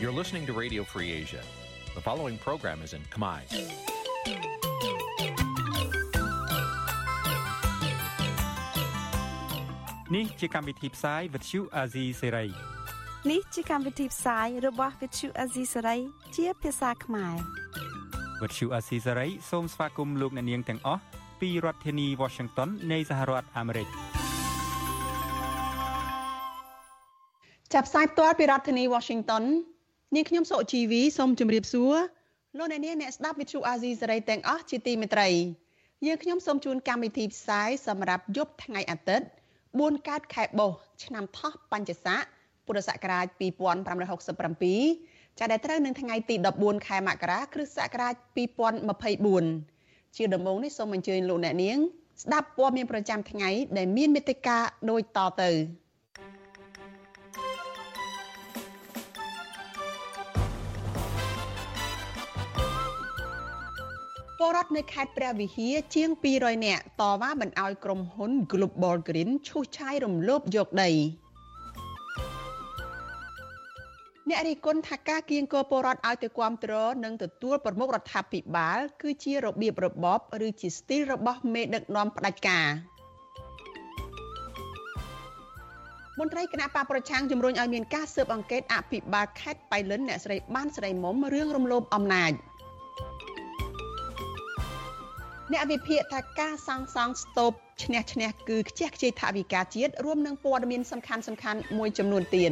You're listening to Radio Free Asia. The following program is in Khmer. នេះជាកម្មវិធីផ្សាយ Vuthu Azizi Serai នេះជាកម្មវិធីផ្សាយរបស់ Vuthu Azizi Serai ជាភាសាខ្មែរ Vuthu Azizi Serai សូមស្វាគមន៍លោកអ្នកនាងទាំងអស់ពីរដ្ឋធានី Washington នៃសហរដ្ឋអាមេរិកចាប់ផ្សាយផ្ទាល់ពីរដ្ឋធានី Washington នាងខ្ញុំសុជីវីសូមជម្រាបសួរលោកអ្នកនាងអ្នកស្ដាប់ Vuthu Azizi Serai ទាំងអស់ជាទីមេត្រីយើងខ្ញុំសូមជូនកម្មវិធីផ្សាយសម្រាប់យប់ថ្ងៃអាទិត្យ4កើតខែបុស្សឆ្នាំថោះបัญចស័កពុរសករាជ2567ចាប់ដែលត្រូវនឹងថ្ងៃទី14ខែមករាគ្រិស្តសករាជ2024ជាដំបូងនេះសូមអញ្ជើញលោកអ្នកនាង ស្ដាប់ព័ត៌មានប្រចាំថ្ងៃដែលមានមេត្តាដូចតទៅ ពលរដ្ឋនៅខេត្តព្រះវិហារជាង200នាក់តវ៉ាមិនអោយក្រុមហ៊ុន Global Green ឈូសឆាយរំលោភយកដីអ្នករីគុណថាការគៀងគរពលរដ្ឋឲ្យទៅគ្រប់គ្រងនិងទទួលប្រមុខរដ្ឋាភិបាល គឺជារបៀបរបបឬជាស្ទីលរបស់មេដឹកនាំផ្ដាច់ការមន្ត្រីគណៈបកប្រឆាំងជំរុញឲ្យមានការស៊ើបអង្កេតអភិបាលខេត្តបៃលិនអ្នកស្រីបានស្រីមុំរឿងរំលោភអំណាច។ អ្នកវិភាគថាការសាងសង់ស្ទូបឈ្នះឈ្នះគឺខ្ជះខ្ជាយថវិកាជាតិរួមនឹងព័ត៌មានសំខាន់សំខាន់មួយចំនួនទៀត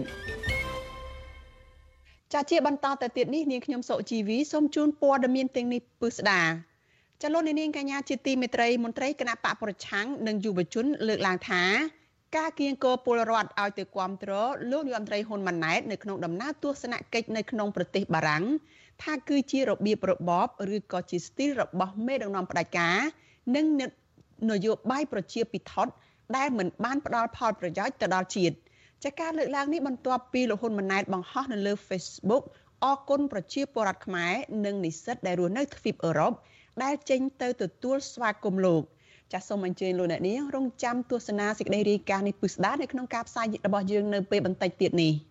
ចាជាបន្តទៅទៀតនេះនាងខ្ញុំសុជីវីសូមជូនព័ត៌មានទាំងនេះពឹស្ដាចលនានាងកញ្ញាជាទីមេត្រីមន្ត្រីគណៈបកប្រឆាំងនិងយុវជនលើកឡើងថាការគៀងគរពលរដ្ឋឲ្យទៅគាំទ្រលោកនាយរដ្ឋមន្ត្រីហ៊ុនម៉ាណែតនៅក្នុងដំណើរទស្សនកិច្ចនៅក្នុងប្រទេសបារាំង ថាគឺជារបៀបរបបឬក៏ជាស្ទីលរបស់មេដឹកនាំផ្ដាច់ការនិងនយោបាយប្រជាពិធដ្ឋដែលមិនបានផ្ដល់ផលប្រយោជន៍ទៅដល់ជាតិចាការលើកឡើងនេះបន្ទាប់ពីលោកហ៊ុនម៉ាណែតបង្ហោះនៅលើ Facebook អគុណប្រជាពលរដ្ឋខ្មែរនិងនិស្សិតដែលរស់នៅទ្វីបអឺរ៉ុបដែលចេញទៅទទួលស្វាគមន៍លោកចាសសូមអញ្ជើញលោកអ្នកនាងរងចាំទស្សនាសេចក្តីរាយការណ៍នេះពិស្ដានៅក្នុងការផ្សាយរបស់យើងនៅពេលបន្តិចទៀតនេះ។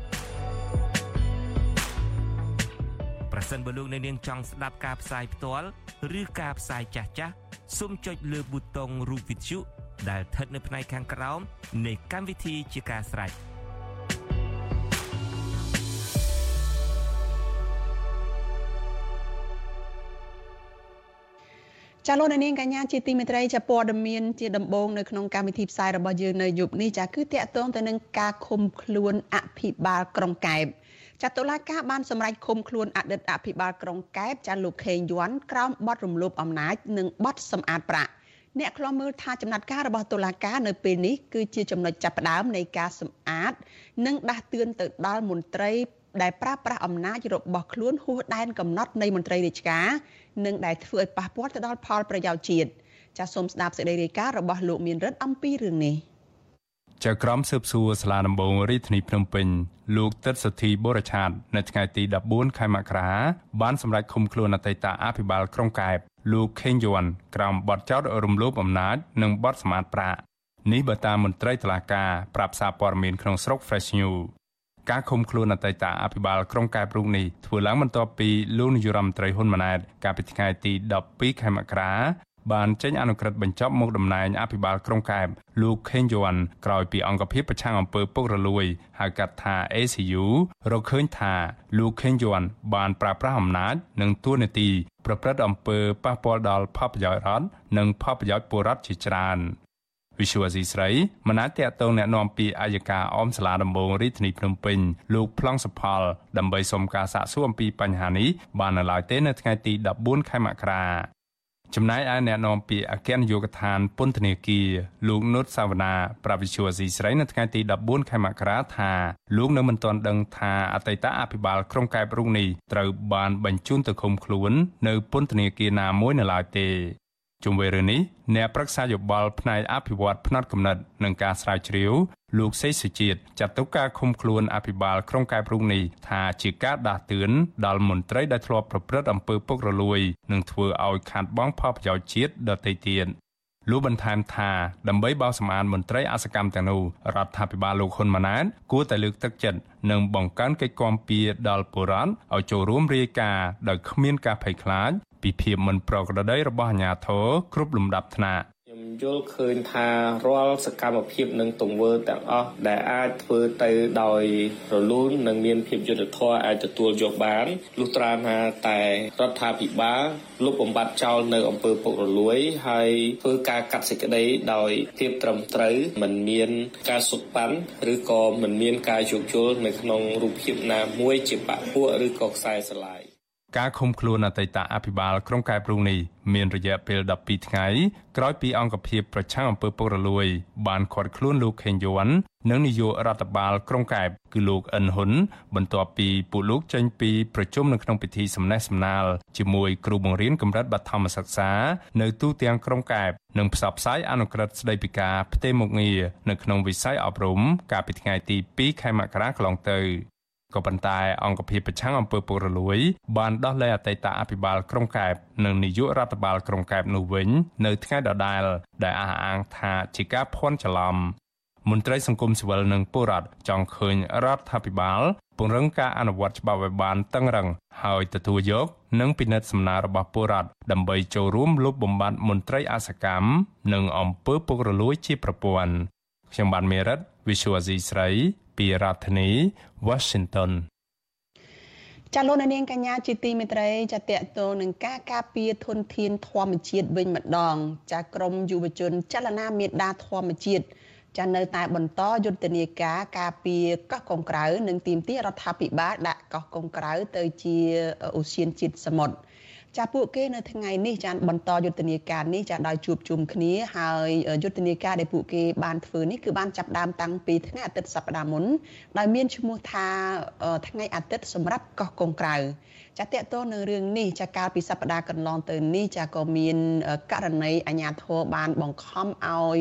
ប្រសិនបើលោកអ្នកនាងចង់ស្ដាប់ការផ្សាយផ្ទាល់ឬការផ្សាយចាស់ចាស់សូមចុចលើប៊ូតុងរូបវិទ្យុដែលស្ថិតនៅផ្នែកខាងក្រោមនៃកម្មវិធីជាការស្ដាយចាលោកនាងកញ្ញាជាទីមេត្រីចាព័ត៌មានជាដំបូងនៅក្នុងកម្មវិធីផ្សាយរបស់យើងនៅយប់នេះចាគឺតាក់ទងទៅនឹងការឃុំខ្លួនអភិបាលក្រុងកែប ចាតុលាការបានសម្រេចឃុំខ្លួនអតីតអភិបាលក្រុងកែបចាលោកខេងយួនក្រោមបទរំលោភអំណាចនិងបទសម្អាតប្រាក់អ្នកខ្លំមើលថាចំណាត់ការរបស់តុលាការនៅពេលនេះគឺជាចំណុចចាប់ផ្ដើមនៃការសម្អាត និងដាស់តឿនទៅដល់មន្ត្រីដែលប្រើប្រាស់អំណាចរបស់ខ្លួនហួសដែនកំណត់នៃមន្ត្រីរាជការនិងដែលធ្វើឲ្យប៉ះពាល់ទៅដល់ផលប្រយោជន៍ជាតិចាសសូមស្ដាប់សេចក្តីរាយការណ៍របស់លោកមានរិទ្ធអំពីរឿងនេះ ចៅក្រមស៊ើបសួរសាលាដំបងរាជធានីភ្នំពេញលោកទឹកសុធីបូរឆាត នៅថ្ងៃទី14ខែមករាបានសម្រេចឃុំខ្លួនអតីតអភិបាលក្រុងកែបលោកខេងយួនក្រោមបទចោទរំលោភអំណាច និងបទសម្អាតប្រាក់នេះបើតាមមន្ត្រីតុលាការប្រាប់សារព័ត៌មានក្នុងស្រុក Fresh News ការឃុំខ្លួនអតីតអភិបាលក្រុងកែបរូបនេះធ្វើឡើងបន្ទាប់ពីលោកនាយរដ្ឋមន្ត្រីហ៊ុនម៉ាណែតកាលពីថ្ងៃទី12ខែមករា បានចេញអនុក្រឹត្យបញ្ចប់មុខតំណែងអភិបាលក្រុងកែបលោកខេងយួនក្រោយពីអង្គភាពប្រឆាំងអំពើពុករលួយហៅកាត់ថា ACU រកឃើញថាលោកខេងយួនបានប្រើប្រាស់អំណាចនិងទួនាទីប្រព្រឹត្តអំពើប៉ះពាល់ដល់ផលប្រយោជន៍រដ្ឋនិងផលប្រយោជន៍ពលរដ្ឋជាច្រើនវិសុវស៊ីស្រីមណាតតតងแนะនាំពីអាយកាអមសាលាដំបងរាជធានីភ្នំពេញលោកប្លង់សផលដើម្បីសុំការសាកសួរអំពីបញ្ហានេះបាននៅឡើយទេនៅថ្ងៃទី14ខែមករា ចំណែកឯអ្នកនាំពាក្យអគ្គនាយកដ្ឋានពន្ធនាគារលោកនុតសាវណ្ណាប្រវិជ្ជាស៊ីស្រីនៅថ្ងៃទី14ខែមករាថាលោកនៅមិនទាន់ដឹងថាអតីតអភិបាលក្រុងកែបរុងនេះត្រូវបានបញ្ជូនទៅឃុំខ្លួន នៅពន្ធនាគារណាមួយនៅឡើយទេ ជុំវិញរឿងនេះអ្នកប្រឹក្សាយោបល់ផ្នែកអភិវឌ្ឍផ្នែកកំណត់និងការស្រាវជ្រាវលោកសេសុជាតិចាត់ទុកការឃុំខ្លួនអភិបាលក្រុងកែបរុងនេះថាជាការដាស់តឿនដល់មន្ត្រីដែលធ្លាប់ប្រព្រឹត្តអំពើពុករលួយនិងធ្វើឲ្យខាតបង់ផលប្រយោជន៍ជាតិដទៃទៀតលោកបន្ថែមថាដើម្បីបោសសម្អាតមន្ត្រីអសកម្មទាំងនោះរដ្ឋាភិបាលលោកហ៊ុនម៉ាណែតគួរតែលើកទឹកចិត្តនិងបង្កើនកិច្ចគាំពារដល់ពលរដ្ឋឲ្យចូលរួមរាយការណ៍ដោយគ្មានការភ័យខ្លាច ពីភាពមិនប្រក្រតីរបស់អាជ្ញាធរគ្រប់លំដាប់ថ្នាក់ខ្ញុំយល់ឃើញថារាល់សកម្មភាពនិងទង្វើទាំងអស់ដែលអាចធ្វើទៅដោយរលូននិងមានភាពយុត្តិធម៌អាចទទួលយកបានលុះត្រាណាតែរដ្ឋាភិបាលលុបបំបាត់ចោលនៅអំពើពុករលួយហើយធ្វើការកាត់សេចក្តីដោយភាពត្រឹមត្រូវមិនមានការសុខប៉ាន់ឬក៏មិនមានការយោគយល់នៅក្នុងរូបភាពណាមួយជាបពពួកឬក៏ខ្សែស្រឡាយ ការឃុំខ្លួនអតីតអភិបាលក្រុងកែបរុងនេះមានរយៈពេល12ថ្ងៃក្រោយពីអង្គភាពប្រឆាំងអំពើពុករលួយ បានឃាត់ខ្លួនលោកខេងយួននិងនាយករដ្ឋបាលក្រុងកែបគឺលោកអិនហ៊ុនបន្ទាប់ពីពួកលោកចេញពីប្រជុំនៅក្នុងពិធីសំណេះសំណាលជាមួយគ្រូបង្រៀនកម្រិតបឋមសិក្សានៅទូទាំងក្រុងកែបនិងផ្សព្វផ្សាយអនុក្រឹត្យស្តីពីការផ្ទេរមុខងារនៅក្នុងវិស័យអប់រំកាលពីថ្ងៃទី2ខែមករាកន្លងទៅ ក៏ប៉ុន្តែអង្គភាពប្រឆាំងអំពើពុករលួយ បានដោះលែងអតីតអភិបាលក្រុងកែបនិងនាយករដ្ឋបាលក្រុងកែបនោះវិញ នៅថ្ងៃដដែល ដែលអះអាងថាជាការភ័ន្តច្រឡំមន្ត្រីសង្គមស៊ីវិលនិងពលរដ្ឋចង់ឃើញរដ្ឋាភិបាល ពង្រឹងការអនុវត្តច្បាប់ឲ្យបានតឹងរឹងហើយទទួលយក និងពិនិត្យសំណើរបស់ពលរដ្ឋដើម្បីចូលរួមលុបបំបាត់មន្ត្រីអសកម្មនិងអំពើពុករលួយជាប្រព័ន្ធខ្ញុំបានមេរិត Visual Asia ស្រី ពីរដ្ឋធានី Washington ចាលោកនាងកញ្ញាជាទីមេត្រីចាតកតងនឹងការការពារធនធានធម្មជាតិវិញម្ដង ចាក្រមយុវជន ចលនាមេដាធម្មជាតិចានៅតែបន្តយុទ្ធនាការការពារកោះកុងក្រៅនិងទីមទីរដ្ឋាភិបាលដាក់កោះកុងក្រៅទៅជាអូសៀនជាតិសមុទ្រ ចាពួកគេនៅថ្ងៃនេះចាបន្តយុទ្ធនាការនេះចាដោយជួបជុំគ្នាហើយយុទ្ធនាការដែលពួកគេបានធ្វើនេះគឺបានចាប់ដើមតាំងពីថ្ងៃអាទិត្យសប្តាហ៍មុនដោយមានឈ្មោះថាថ្ងៃអាទិត្យសម្រាប់កោះកុងក្រៅចាតកតទៅនឹងរឿងនេះចាកាលពីសប្តាហ៍កន្លងទៅនេះចាក៏មានករណីអាញាធរបានបង្ខំឲ្យ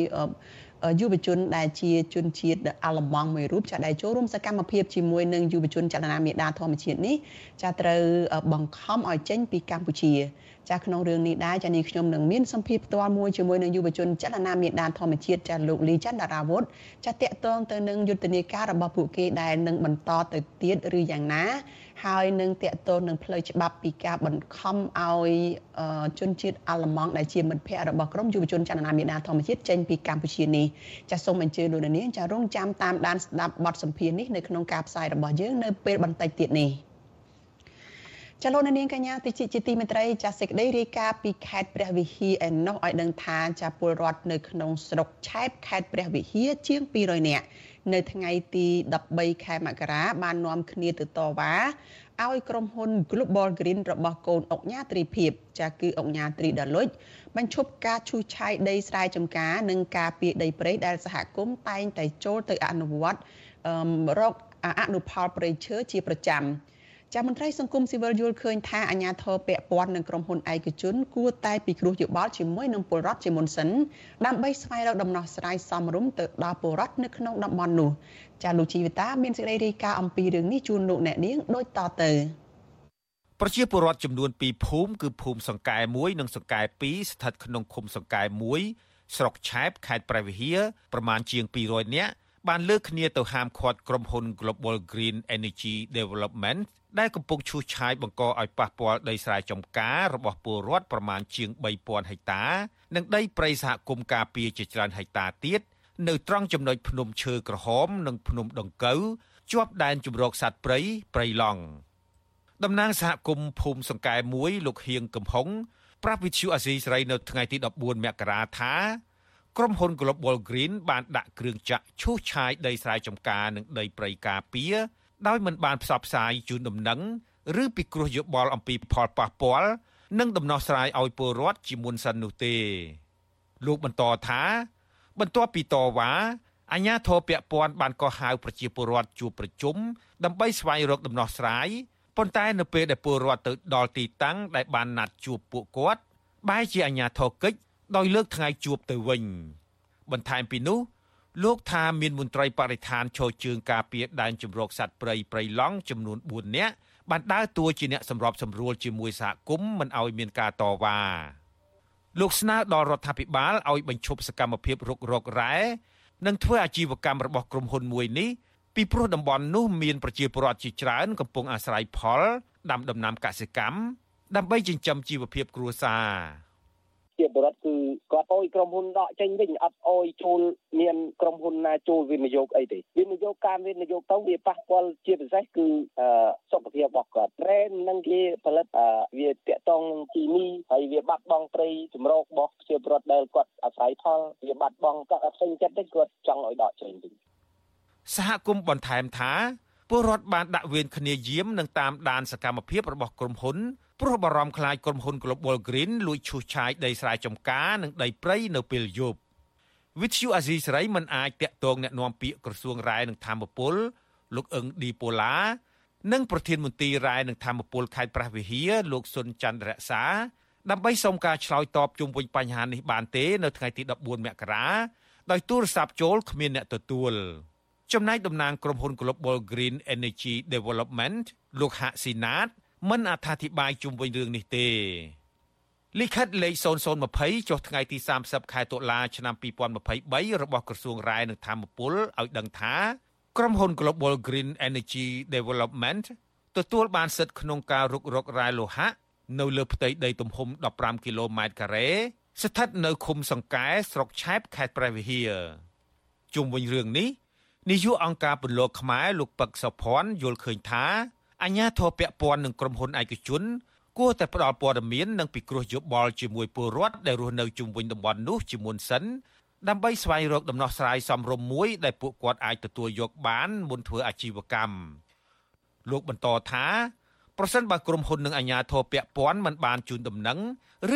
យុវជនដែលជាជនជាតិអាល្លឺម៉ង់មួយរូបចាដែលចូលរួមសកម្មភាពជាមួយនឹងយុវជនចលនាមេដាធម្មជាតិនេះចាត្រូវបង្ខំឲ្យចេញពីកម្ពុជាចាក្នុងរឿងនេះដែរចានេះខ្ញុំនឹងមានសម្ភារផ្ទាល់មួយជាមួយនឹងយុវជនចលនាមេដាធម្មជាតិចាលោកលីច័ន្ទរាវុធចាតកតងទៅនឹងយុទ្ធនាការរបស់ពួកគេដែលនឹងបន្តទៅទៀតឬយ៉ាងណា ហើយនឹងតកតននឹងផ្លូវច្បាប់ពីការបង្ខំឲ្យជនជាតិអាល្លឺម៉ង់ដែលជាមិត្តភ័ក្តិរបស់ក្រមយុវជនចលនាមេដាធម្មជាតិចេញពីកម្ពុជានេះចាសសូមអញ្ជើញលោកនាងចារងចាំតាមដានស្ដាប់បទសម្ភាសន៍នេះនៅក្នុងការផ្សាយរបស់យើងនៅពេលបន្តិចទៀតនេះចលនានាងកញ្ញាតិចជាទីមេត្រីចាសសេចក្តីរាយការណ៍ពីខេត្តព្រះវិហារឯណោះឲ្យដឹងថាចាពលរដ្ឋនៅក្នុងស្រុកឆែបខេត្តព្រះវិហារជាង200នាក់ នៅថ្ងៃទី13ខែមករាបាននាំគ្នាទៅតវ៉ាឲ្យក្រុមហ៊ុន Global Green របស់កូនអុកញ៉ាត្រីភិបចាគឺអុកញ៉ាត្រីដាលុចបញ្ឈប់ការឈូសឆាយដីស្រែចម្ការនិងការពារដីព្រៃដែលសហគមន៍តែងតែចូលទៅអនុវត្តរកអនុផលព្រៃឈើជាប្រចាំ ចាមន្ត្រីសង្គមស៊ីវិលយល់ឃើញថាអាញាធរពាក់ព័ន្ធនឹងក្រុមហ៊ុនឯកជនគួរតែពិគ្រោះយោបល់ជាមួយនឹងពលរដ្ឋជាមុនសិនដើម្បីស្វែងរកដំណោះស្រាយសមរម្យទៅដល់ពលរដ្ឋនៅក្នុងតំបន់នោះចាលោកជីវិតាមានសេចក្តីរាយការណ៍អំពីរឿងនេះជូនលោកអ្នកនាងដូចតទៅប្រជាពលរដ្ឋចំនួន2ភូមិគឺភូមិសង្កែ1និងសង្កែ2ស្ថិតក្នុងឃុំសង្កែ1ស្រុកឆែបខេត្តព្រះវិហារប្រមាណជាង200នាក់ បានលើកគ្នាទៅហាមឃាត់ក្រុមហ៊ុន Global Green Energy Development ដែលកំពុងឈូសឆាយបង្កឲ្យប៉ះពាល់ដីស្រែចម្ការរបស់ពលរដ្ឋប្រមាណជាង3000ហិកតា និងដីព្រៃសហគមន៍ការពារជាច្រើនហិកតាទៀតនៅត្រង់ចំណុចភ្នំឈើក្រហម និងភ្នំដង្កូវជាប់ដែនជំរកសត្វព្រៃព្រៃឡង់តំណាងសហគមន៍ភូមិសង្កែ1លោកហៀងកំហុងប្រាប់វិទ្យុអាស៊ីសេរីនៅថ្ងៃទី14មករាថា ក្រុមហ៊ុន Global Green បានដាក់គ្រឿងចាក់ឈូសឆាយដីស្រែចម្ការនិងដីព្រៃការពារដោយមិនបានផ្សព្វផ្សាយជូនដំណឹងឬពិគ្រោះយោបល់អំពីផលប៉ះពាល់និងដំណោះស្រាយឲ្យពលរដ្ឋជាមុនសិននោះទេ លោកបន្តថា បន្ទាប់ពីតវ៉ាអាជ្ញាធរពាក់ព័ន្ធបានកោះហៅប្រជាពលរដ្ឋជួបប្រជុំដើម្បីស្វែងរកដំណោះស្រាយប៉ុន្តែនៅពេលដែលពលរដ្ឋទៅដល់ទីតាំងដែលបានណាត់ជួបពួកគាត់បែរជាអាជ្ញាធរកិច្ច ដោយលើកថ្ងៃជួបទៅវិញ បន្ថែមពីនោះលោកថាមានមន្ត្រីបរិស្ថានឈរជើងការពារដែនជំរកសត្វព្រៃព្រៃឡង់ចំនួន4នាក់បានដើរតួជាអ្នកសម្របសម្រួលជាមួយសហគមន៍មិនឲ្យមានការតវ៉ាលោកស្នើដល់រដ្ឋាភិបាលឲ្យបញ្ឈប់សកម្មភាពរុករករ៉ែនិងធ្វើអាជីវកម្មរបស់ក្រុមហ៊ុនមួយនេះពីព្រោះតំបន់នោះមានប្រជាពលរដ្ឋជាច្រើនកំពុងអាស្រ័យផលដាំដំណាំកសិកម្មដើម្បីចិញ្ចឹមជីវភាពគ្រួសារ ជាបរិបទគឺគាត់អោយក្រុមហ៊ុនដកចេញវិញអត់អោយចូលមានក្រុមហ៊ុនណាចូលវិនិយោគអីទេវិនិយោគការវិនិយោគទៅវាប៉ះពាល់ជាពិសេសគឺសុខភាពរបស់គាត់រ៉ែនឹងគេផលិតវាតាក់ទងនឹងគីមីហើយវាបាត់បង់ព្រៃចម្រោករបស់ជាបរិបទដែលគាត់អាស្រ័យផលវាបាត់បង់គាត់អត់ពេញចិត្តទេគាត់ចង់ឲ្យដកចេញវិញសហគមន៍បន្ថែមថា ពលរដ្ឋបានដាក់វេនគ្នាយាមនិងតាមដានសកម្មភាពរបស់ក្រុមហ៊ុនព្រោះបារម្ភខ្លាចក្រុមហ៊ុន Global Green លួចឈូសឆាយដីស្រែចម្ការនិងដីព្រៃនៅពេលយប់វិទ្យុអាស៊ីសេរីមិនអាចតាក់ទងแนะនាំពាក្យក្រសួងរាយនឹងធម្មពលលោកអឹងឌីប៉ូឡា និងប្រធានមន្ត្រីរាយនឹងធម្មពលខេត្តព្រះវិហារលោកសុនច័ន្ទរក្សាដើម្បីសូមការឆ្លើយតបជុំវិញបញ្ហានេះបានទេ នៅថ្ងៃទី14មករាដោយទូរស័ព្ទចូលគ្មានអ្នកទទួល ចំណែកតំណាងក្រុមហ៊ុន Global Green Energy Development លោកហាក់ស៊ីណាតមិនអត្ថាធិប្បាយជុំវិញរឿងនេះទេលិខិតលេខ0020ចុះថ្ងៃទី30ខែតុលាឆ្នាំ2023របស់ក្រសួងរាយនឹងធម្មពលឲ្យដឹងថាក្រុមហ៊ុន Global Green Energy Development ទទួលបានសិទ្ធិក្នុងការរុករករ៉ែលោហៈនៅលើផ្ទៃដីទំហំ15គីឡូម៉ែត្រការ៉េស្ថិតនៅឃុំសង្កែស្រុកឆែបខេត្តព្រះវិហារជុំវិញរឿងនេះ នាយកអង្គការពន្លកខ្មែរលោកពឹកសុភ័ណ្ឌយល់ឃើញថាអញ្ញាធរពពាន់នឹងក្រុមហ៊ុនឯកជនគួរតែផ្ដល់ព័ត៌មាននិងពិគ្រោះយោបល់ជាមួយពលរដ្ឋដែលរស់នៅជុំវិញតំបន់នោះជាមុនសិនដើម្បីស្វែងរកដំណោះស្រាយសមរម្យមួយដែលពួកគាត់អាចទទួលយកបានមុនធ្វើអាជីវកម្មលោកបន្តថាប្រសិនបើក្រុមហ៊ុននិងអាជ្ញាធរពាក់ព័ន្ធមិនបានជូនដំណឹង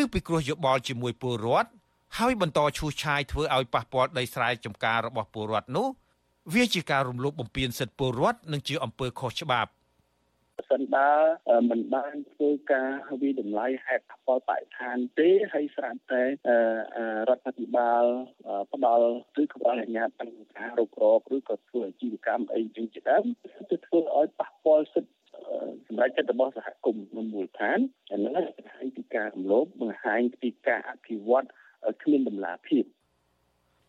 ឬពិគ្រោះយោបល់ជាមួយពលរដ្ឋហើយបន្តឈូសឆាយធ្វើឲ្យប៉ះពាល់ដីស្រែចម្ការរបស់ពលរដ្ឋនោះ វាជាការរំលោភបំពានសិទ្ធិពលរដ្ឋនិងជាអំពើខុសច្បាប់ប្រសិនបើមិនបានធ្វើការវិតម្លៃហេតុផលបរិស្ថានទេហើយស្រាប់តែរដ្ឋាភិបាលផ្ដល់ឬក៏អនុញ្ញាតបញ្ហារុករកឬក៏ធ្វើអាជីវកម្មអីចឹងជាដើមទៅធ្វើឲ្យប៉ះពាល់សិទ្ធិសម្រាប់ចិត្តរបស់សហគមន៍នៅមូលដ្ឋានអានេះបង្ហាញពីការរំលោភបង្ហាញពីការអភិវឌ្ឍគ្មានតម្លាភាព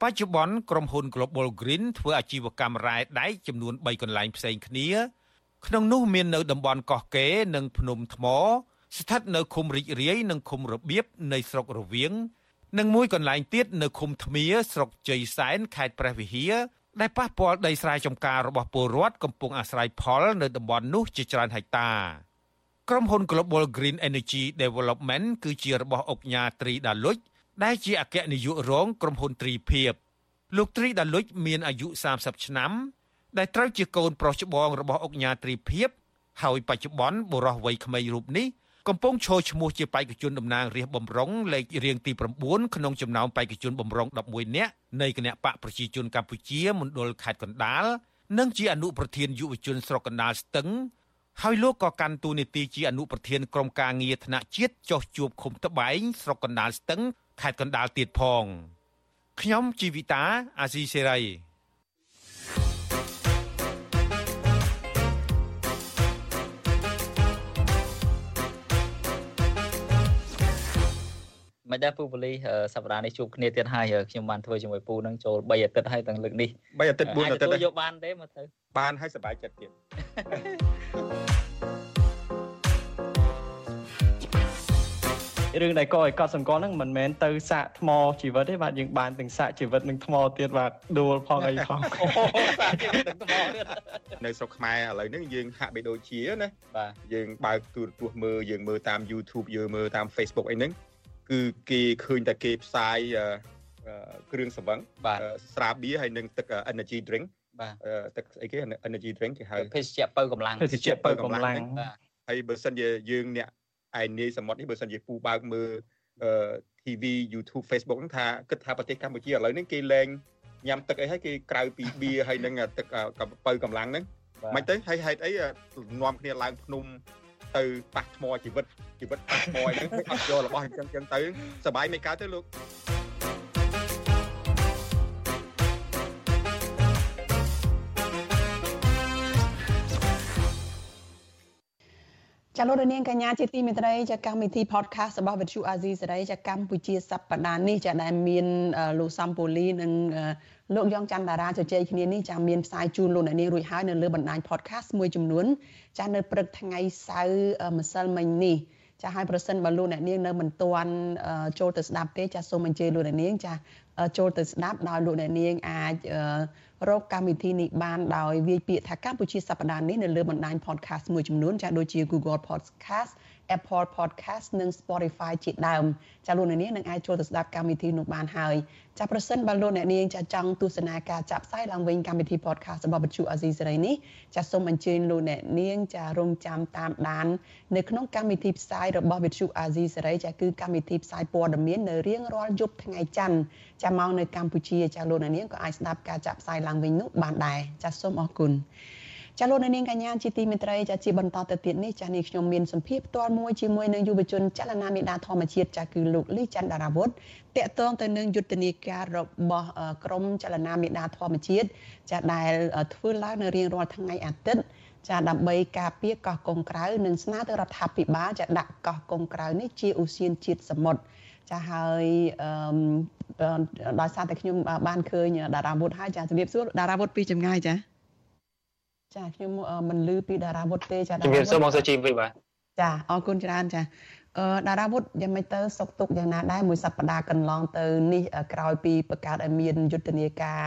បច្ចុប្បន្នក្រុមហ៊ុន Global Green ធ្វើអាជីវកម្មរ៉ែដែកចំនួន3កន្លែងផ្សេងគ្នា ក្នុងនោះមាននៅតំបន់កោះកេរនិងភ្នំថ្ម ស្ថិតនៅឃុំរីករាយនិងឃុំរបៀបនៃស្រុករវៀងនិងមួយកន្លែងទៀតនៅឃុំថ្មៀស្រុកជ័យសែនខេត្តព្រះវិហារដែលប៉ះពាល់ដីស្រែចម្ការរបស់ពលរដ្ឋកំពុងអាស្រ័យផលនៅតំបន់នោះជាច្រើនហិកតាក្រុមហ៊ុន Global Green Energy Development គឺជារបស់អុកញ៉ាត្រីដាលុច ដែលជាអគ្គនាយករងក្រុមហ៊ុនត្រីភិបលោកត្រីដាលុចមានអាយុ30ឆ្នាំ ដែលត្រូវជាកូនប្រុសច្បងរបស់អុកញ៉ាត្រីភិបហើយបច្ចុប្បន្នបុរសវ័យក្មេងរូបនេះកំពុងឈរឈ្មោះជាបេក្ខជនតំណាងរាស្ត្របំរុងលេខរៀងទី9ក្នុងចំណោមបេក្ខជនបំរុង11នាក់នៃគណៈបកប្រជាជនកម្ពុជាមណ្ឌលខេត្តកណ្ដាលនិងជាអនុប្រធានយុវជនស្រុកកណ្ដាលស្ទឹងហើយលោកក៏កាន់តួនាទីជាអនុប្រធានក្រុមការងារថ្នាក់ជាតិចោះជួបឃុំត្បែងស្រុកកណ្ដាលស្ទឹង ខេត្តកណ្ដាលទៀតផងខ្ញុំជីវិតាអាស៊ីសេរីមិនដែរពូប៉ូលីសប្តាហ៍នេះជួបគ្នាទៀតហើយខ្ញុំបានធ្វើជាមួយពូនឹងចូល3អាទិត្យហើយទាំងលើកនេះ3អាទិត្យ4អាទិត្យយកបានទេមកទៅបានហើយសប្បាយចិត្តទៀត រឿងដែលកឲ្យកត់សម្គាល់ហ្នឹងមិនមែនទៅសាកថ្មជីវិតទេបាទយើងបានទាំងសាកជីវិតនិងថ្មទៀតបាទដួលផងអីផងសាកជីវិតនិងថ្មទៀតនៅស្រុកខ្មែរឥឡូវហ្នឹងយើងហាក់បីដូចជាណាបាទយើងបើកទូរទស្សន៍មើលយើងមើលតាម YouTube យើងមើលតាម Facebook អីហ្នឹងគឺគេឃើញតែគេផ្សាយគ្រឿងស្រវឹងស្រាបៀរហើយនិងទឹក energy drink បាទទឹកអីគេ energy drink គេហៅភេសជ្ជៈបើកម្លាំងភេសជ្ជៈបើកម្លាំងហើយបើសិនជាយើងអ្នក ឯនាយសមុទ្រនេះបើសិនជាពូបើកមើលអឺ TV YouTube Facebook ហ្នឹងថាគិតថាប្រទេសកម្ពុជាឥឡូវហ្នឹងគេលែងញ៉ាំទឹកអីហើយគេក្រៅពីបៀហើយនឹងទឹកកំពៅកម្លាំងហ្នឹងមិនទៅហើយហេតុអីនាំគ្នាឡើងភ្នំទៅប៉ះថ្មជីវិតជីវិតប៉ះថ្មហ្នឹងអត់យករបស់អញ្ចឹងអញ្ចឹងទៅសបាយមិនកើតទេលោក លោកនាងកញ្ញាជាទីមេត្រីចាកម្មវិធី podcast របស់វិទ្យុអាស៊ីសេរីចាកម្ពុជាសប្តាហ៍នេះចាដែលមានលោកសំពូលីនិងលោកយ៉ងច័ន្ទតារាជជែកគ្នានេះចាមានផ្សាយជូនលោកអ្នកនាងរួចហើយនៅលើបណ្ដាញ podcast មួយចំនួនចានៅព្រឹកថ្ងៃសៅរ៍ម្សិលមិញនេះចាឲ្យប្រសិនបើលោកអ្នកនាងនៅមិនទាន់ចូលទៅស្ដាប់ទេចាសូមអញ្ជើញលោកអ្នកនាងចា ចូលទៅស្ដាប់ដោយលោកអ្នកនាងអាចរកកម្មវិធីនេះបានដោយវាយពាក្យថាកម្ពុជាសប្តាហ៍នេះនៅលើបណ្ដាញ podcast មួយចំនួនចាដូចជា Google Podcast Apple Podcast និង Spotify ជាដើមចាលោកអ្នកនាងនឹងអាចចូលទៅស្ដាប់កម្មវិធីនោះបានហើយចាប្រសិនបើលោកអ្នកនាងចាចង់ទស្សនាការចាប់ផ្សាយឡើងវិញកម្មវិធី podcast របស់វិទ្យុអាស៊ីសេរីនេះចាសូមអញ្ជើញលោកអ្នកនាងចារងចាំតាមដាននៅក្នុងកម្មវិធីផ្សាយរបស់វិទ្យុអាស៊ីសេរីចាគឺកម្មវិធីផ្សាយព័ត៌មាននៅរៀងរាល់យប់ថ្ងៃច័ន្ទចាមកនៅកម្ពុជាចាលោកអ្នកនាងក៏អាចស្ដាប់ការចាក់ផ្សាយឡើងវិញនោះបានដែរចាសូមអរគុណ ចាលោកនាងកញ្ញាជាទីមេត្រីចាជាបន្តទៅទៀតនេះចានេះខ្ញុំមានសម្ភារផ្ទាល់មួយជាមួយនឹងយុវជនចលនាមេដាធម្មជាតិចាគឺលោកលីច័ន្ទដារាវុធតកតងទៅនឹងយុទ្ធនាការរបស់ក្រមចលនាមេដាធម្មជាតិចាដែលធ្វើឡើងនៅរៀងរាល់ថ្ងៃអាទិត្យចាដើម្បីការពារកោះកុងក្រៅនិងស្នើទៅរដ្ឋាភិបាលចាដាក់កោះកុងក្រៅនេះជាឧស្សាហជាតិសមុទ្រចាហើយអឺដោយសារតែខ្ញុំបានឃើញតារាវុធហើយចាជំរាបសួរតារាវុធពីចម្ងាយចា ចាខ្ញុំមិនលឺពីតារាវុធទេចាជំរាបសួរបងសុជីវិបាទចាអរគុណច្រើនចាអឺតារាវុធយ៉ាងម៉េចទៅសុកទុកយ៉ាងណាដែរមួយសប្តាហ៍កន្លងទៅនេះក្រោយពីបង្កើតឲ្យមានយុទ្ធនាការ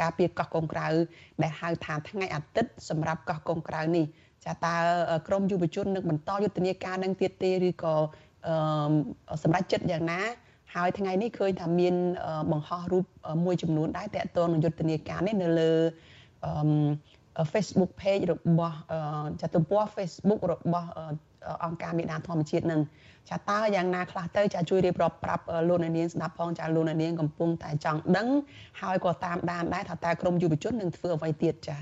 ការពារកោះកុងក្រៅដែលហៅថាថ្ងៃអាទិត្យសម្រាប់កោះកុងក្រៅនេះចាតើក្រមយុវជននឹងបន្តយុទ្ធនាការនឹងទៀតទេឬក៏សម្រាប់ចិត្តយ៉ាងណាហើយថ្ងៃនេះឃើញថាមានបង្ហោះរូបមួយចំនួនដែរតកតងនឹងយុទ្ធនាការនេះនៅលើអឺ Facebook page របស់ចាទំព័រ Facebook របស់អង្គការមេដាធម្មជាតិនឹងចាតើយ៉ាងណាខ្លះទៅចាជួយរៀបរាប់ប្រាប់លោកអ្នកនាងស្ដាប់ផងចាលោកអ្នកនាងកំពុងតែចង់ដឹងហើយក៏តាមដានដែរថាតើក្រមយុវជននឹងធ្វើអ្វីទៀតចា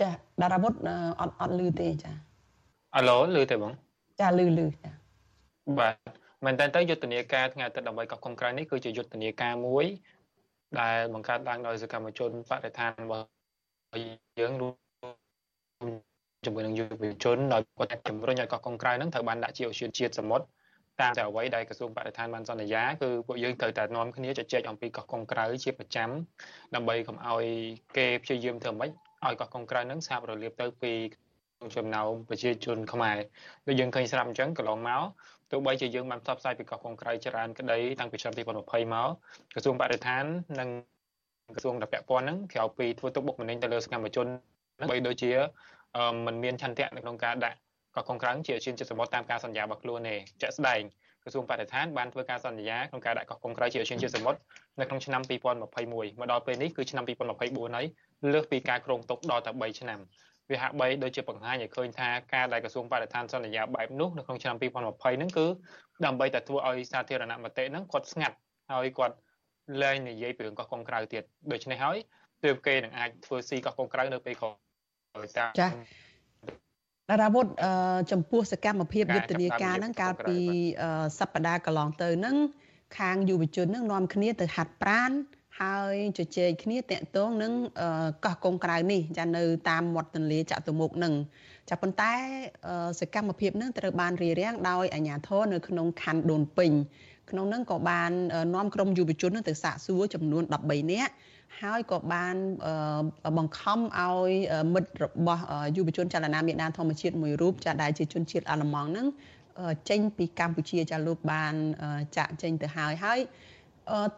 ចាតារាវុធអត់អត់លឺទេចាអាឡូលឺទេបងចាលឺលឺចាបាទមែនតើទៅយុទ្ធនាការថ្ងៃអាទិត្យដើម្បីកោះកុងក្រៅនេះគឺជាយុទ្ធនាការមួយដែលបង្កើតឡើងដោយសកម្មជនបរិស្ថានរបស់ យើងរួមជាមួយនឹងយុវជនដោយគាត់ជំរុញឲ្យកោះកុងក្រៅហ្នឹងត្រូវបានដាក់ជាឧស្សាហជាតិសមុទ្រតាមតែអ្វីដែលក្រសួងបរិស្ថានបានសន្យាគឺពួកយើងត្រូវតែនាំគ្នាជជែកអំពីកោះកុងក្រៅជាប្រចាំដើម្បីកុំឲ្យគេព្យាយាមធ្វើម៉េចឲ្យកោះកុងក្រៅហ្នឹងសាបរលាបទៅពីចំណោមប្រជាជនខ្មែរដូចយើងឃើញស្រាប់អញ្ចឹងកន្លងមកទោះបីជាយើងបានផ្សព្វផ្សាយពីកោះកុងក្រៅច្រើនក្តីតាំងពីឆ្នាំ2020មកក្រសួងបរិស្ថាននិង ក្រសួងដែលពាក់ព័ន្ធហ្នឹងក្រៅពីធ្វើទុកបុកម្នេញទៅលើសកម្មជនបីដូចជាมันមានឆន្ទៈនៅក្នុងការដាក់កោះកុងក្រៅជាជាចិត្តសមុទ្រតាមការសន្យារបស់ខ្លួនទេជាក់ស្ដែងក្រសួងបរិស្ថានបានធ្វើការសន្យាក្នុងការដាក់កោះកុងក្រៅជាជាសមុទ្រនៅក្នុងឆ្នាំ2021មកដល់ពេលនេះគឺឆ្នាំ2024ហើយលើសពីការគ្រោងទុកដល់តែ3ឆ្នាំវាហាក់បីដូចជាបង្ហាញឲ្យឃើញថាការដែលក្រសួងបរិស្ថានសន្យាបែបនោះនៅក្នុងឆ្នាំ2020ហ្នឹងគឺដើម្បីតែធ្វើឲ្យសាធារណមតិហ្នឹងគាត់ស្ងាត់ហើយគាត់ លែងនិយាយពីរឿងកោះកុងក្រៅទៀតដូច្នេះហើយទើបគេនឹងអាចធ្វើស៊ីកោះកុងក្រៅនៅពេលក្រោយតាមចាតារាវុធចំពោះសកម្មភាពយុទ្ធនាការហ្នឹងកាលពីសប្តាហ៍កន្លងទៅហ្នឹងខាងយុវជនហ្នឹងនាំគ្នាទៅហាត់ប្រានហើយជជែកគ្នាតាក់ទងនឹងកោះកុងក្រៅនេះចានៅតាមមាត់ទន្លេចតុមុខនឹងចាប៉ុន្តែសកម្មភាពនឹងត្រូវបានរារាំងដោយអាជ្ញាធរនៅក្នុងខណ្ឌដូនពេញ ក្នុងនោះក៏បាននាំក្រុមយុវជនទៅសាកសួរចំនួន13នាក់ហើយក៏បានបង្ខំឲ្យមិត្តរបស់យុវជនចលនាមេដានធម្មជាតិមួយរូបចាដែលជាជនជាតិអាល្លឺម៉ង់ហ្នឹងចេញពីកម្ពុជាចាលោកបានចាក់ចេញទៅហើយហើយ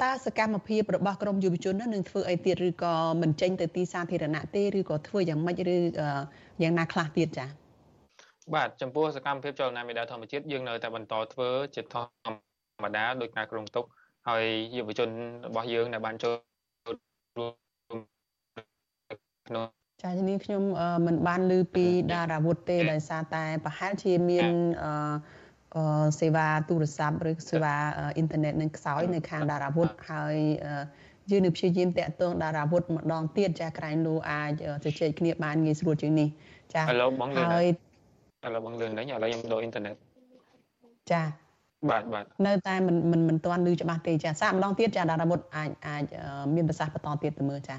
តើសកម្មភាពរបស់ក្រមយុវជននឹងធ្វើអីទៀតឬក៏មិនចេញទៅទីសាធារណៈទេឬក៏ធ្វើយ៉ាងម៉េចឬយ៉ាងណាខ្លះទៀតចា៎បាទចំពោះសកម្មភាពចលនាមេដាធម្មជាតិយើងនៅតែបន្តធ្វើជាធម្ម ម្មតាដោយការគ្រោងទុកហើយយុវជនរបស់យើងដែលបានចូលរួមក្នុងចាជំនាញខ្ញុំមិនបានឮពីតារាវុធទេដោយសារតែប្រហែលជាមានអឺសេវាទូរស័ព្ទឬសេវាអ៊ីនធឺណិតនឹងខ្សោយនៅខាងតារាវុធហើយយើងនឹងព្យាយាមតាក់ទងតារាវុធម្ដងទៀតចាក្រែងលោកអាចជជែកគ្នាបានងាយស្រួលជាងនេះចាឥឡូវបងលឿនហើយឥឡូវបងលឿននេះឥឡូវខ្ញុំដូរអ៊ីនធឺណិតចា បាទបាទនៅតែមិនមិនមិនទាន់ឮច្បាស់ទេចាសាកម្ដងទៀតចាតារាវុធអាចអាចមានប្រសាសន៍បន្តទៀតទៅមើលចា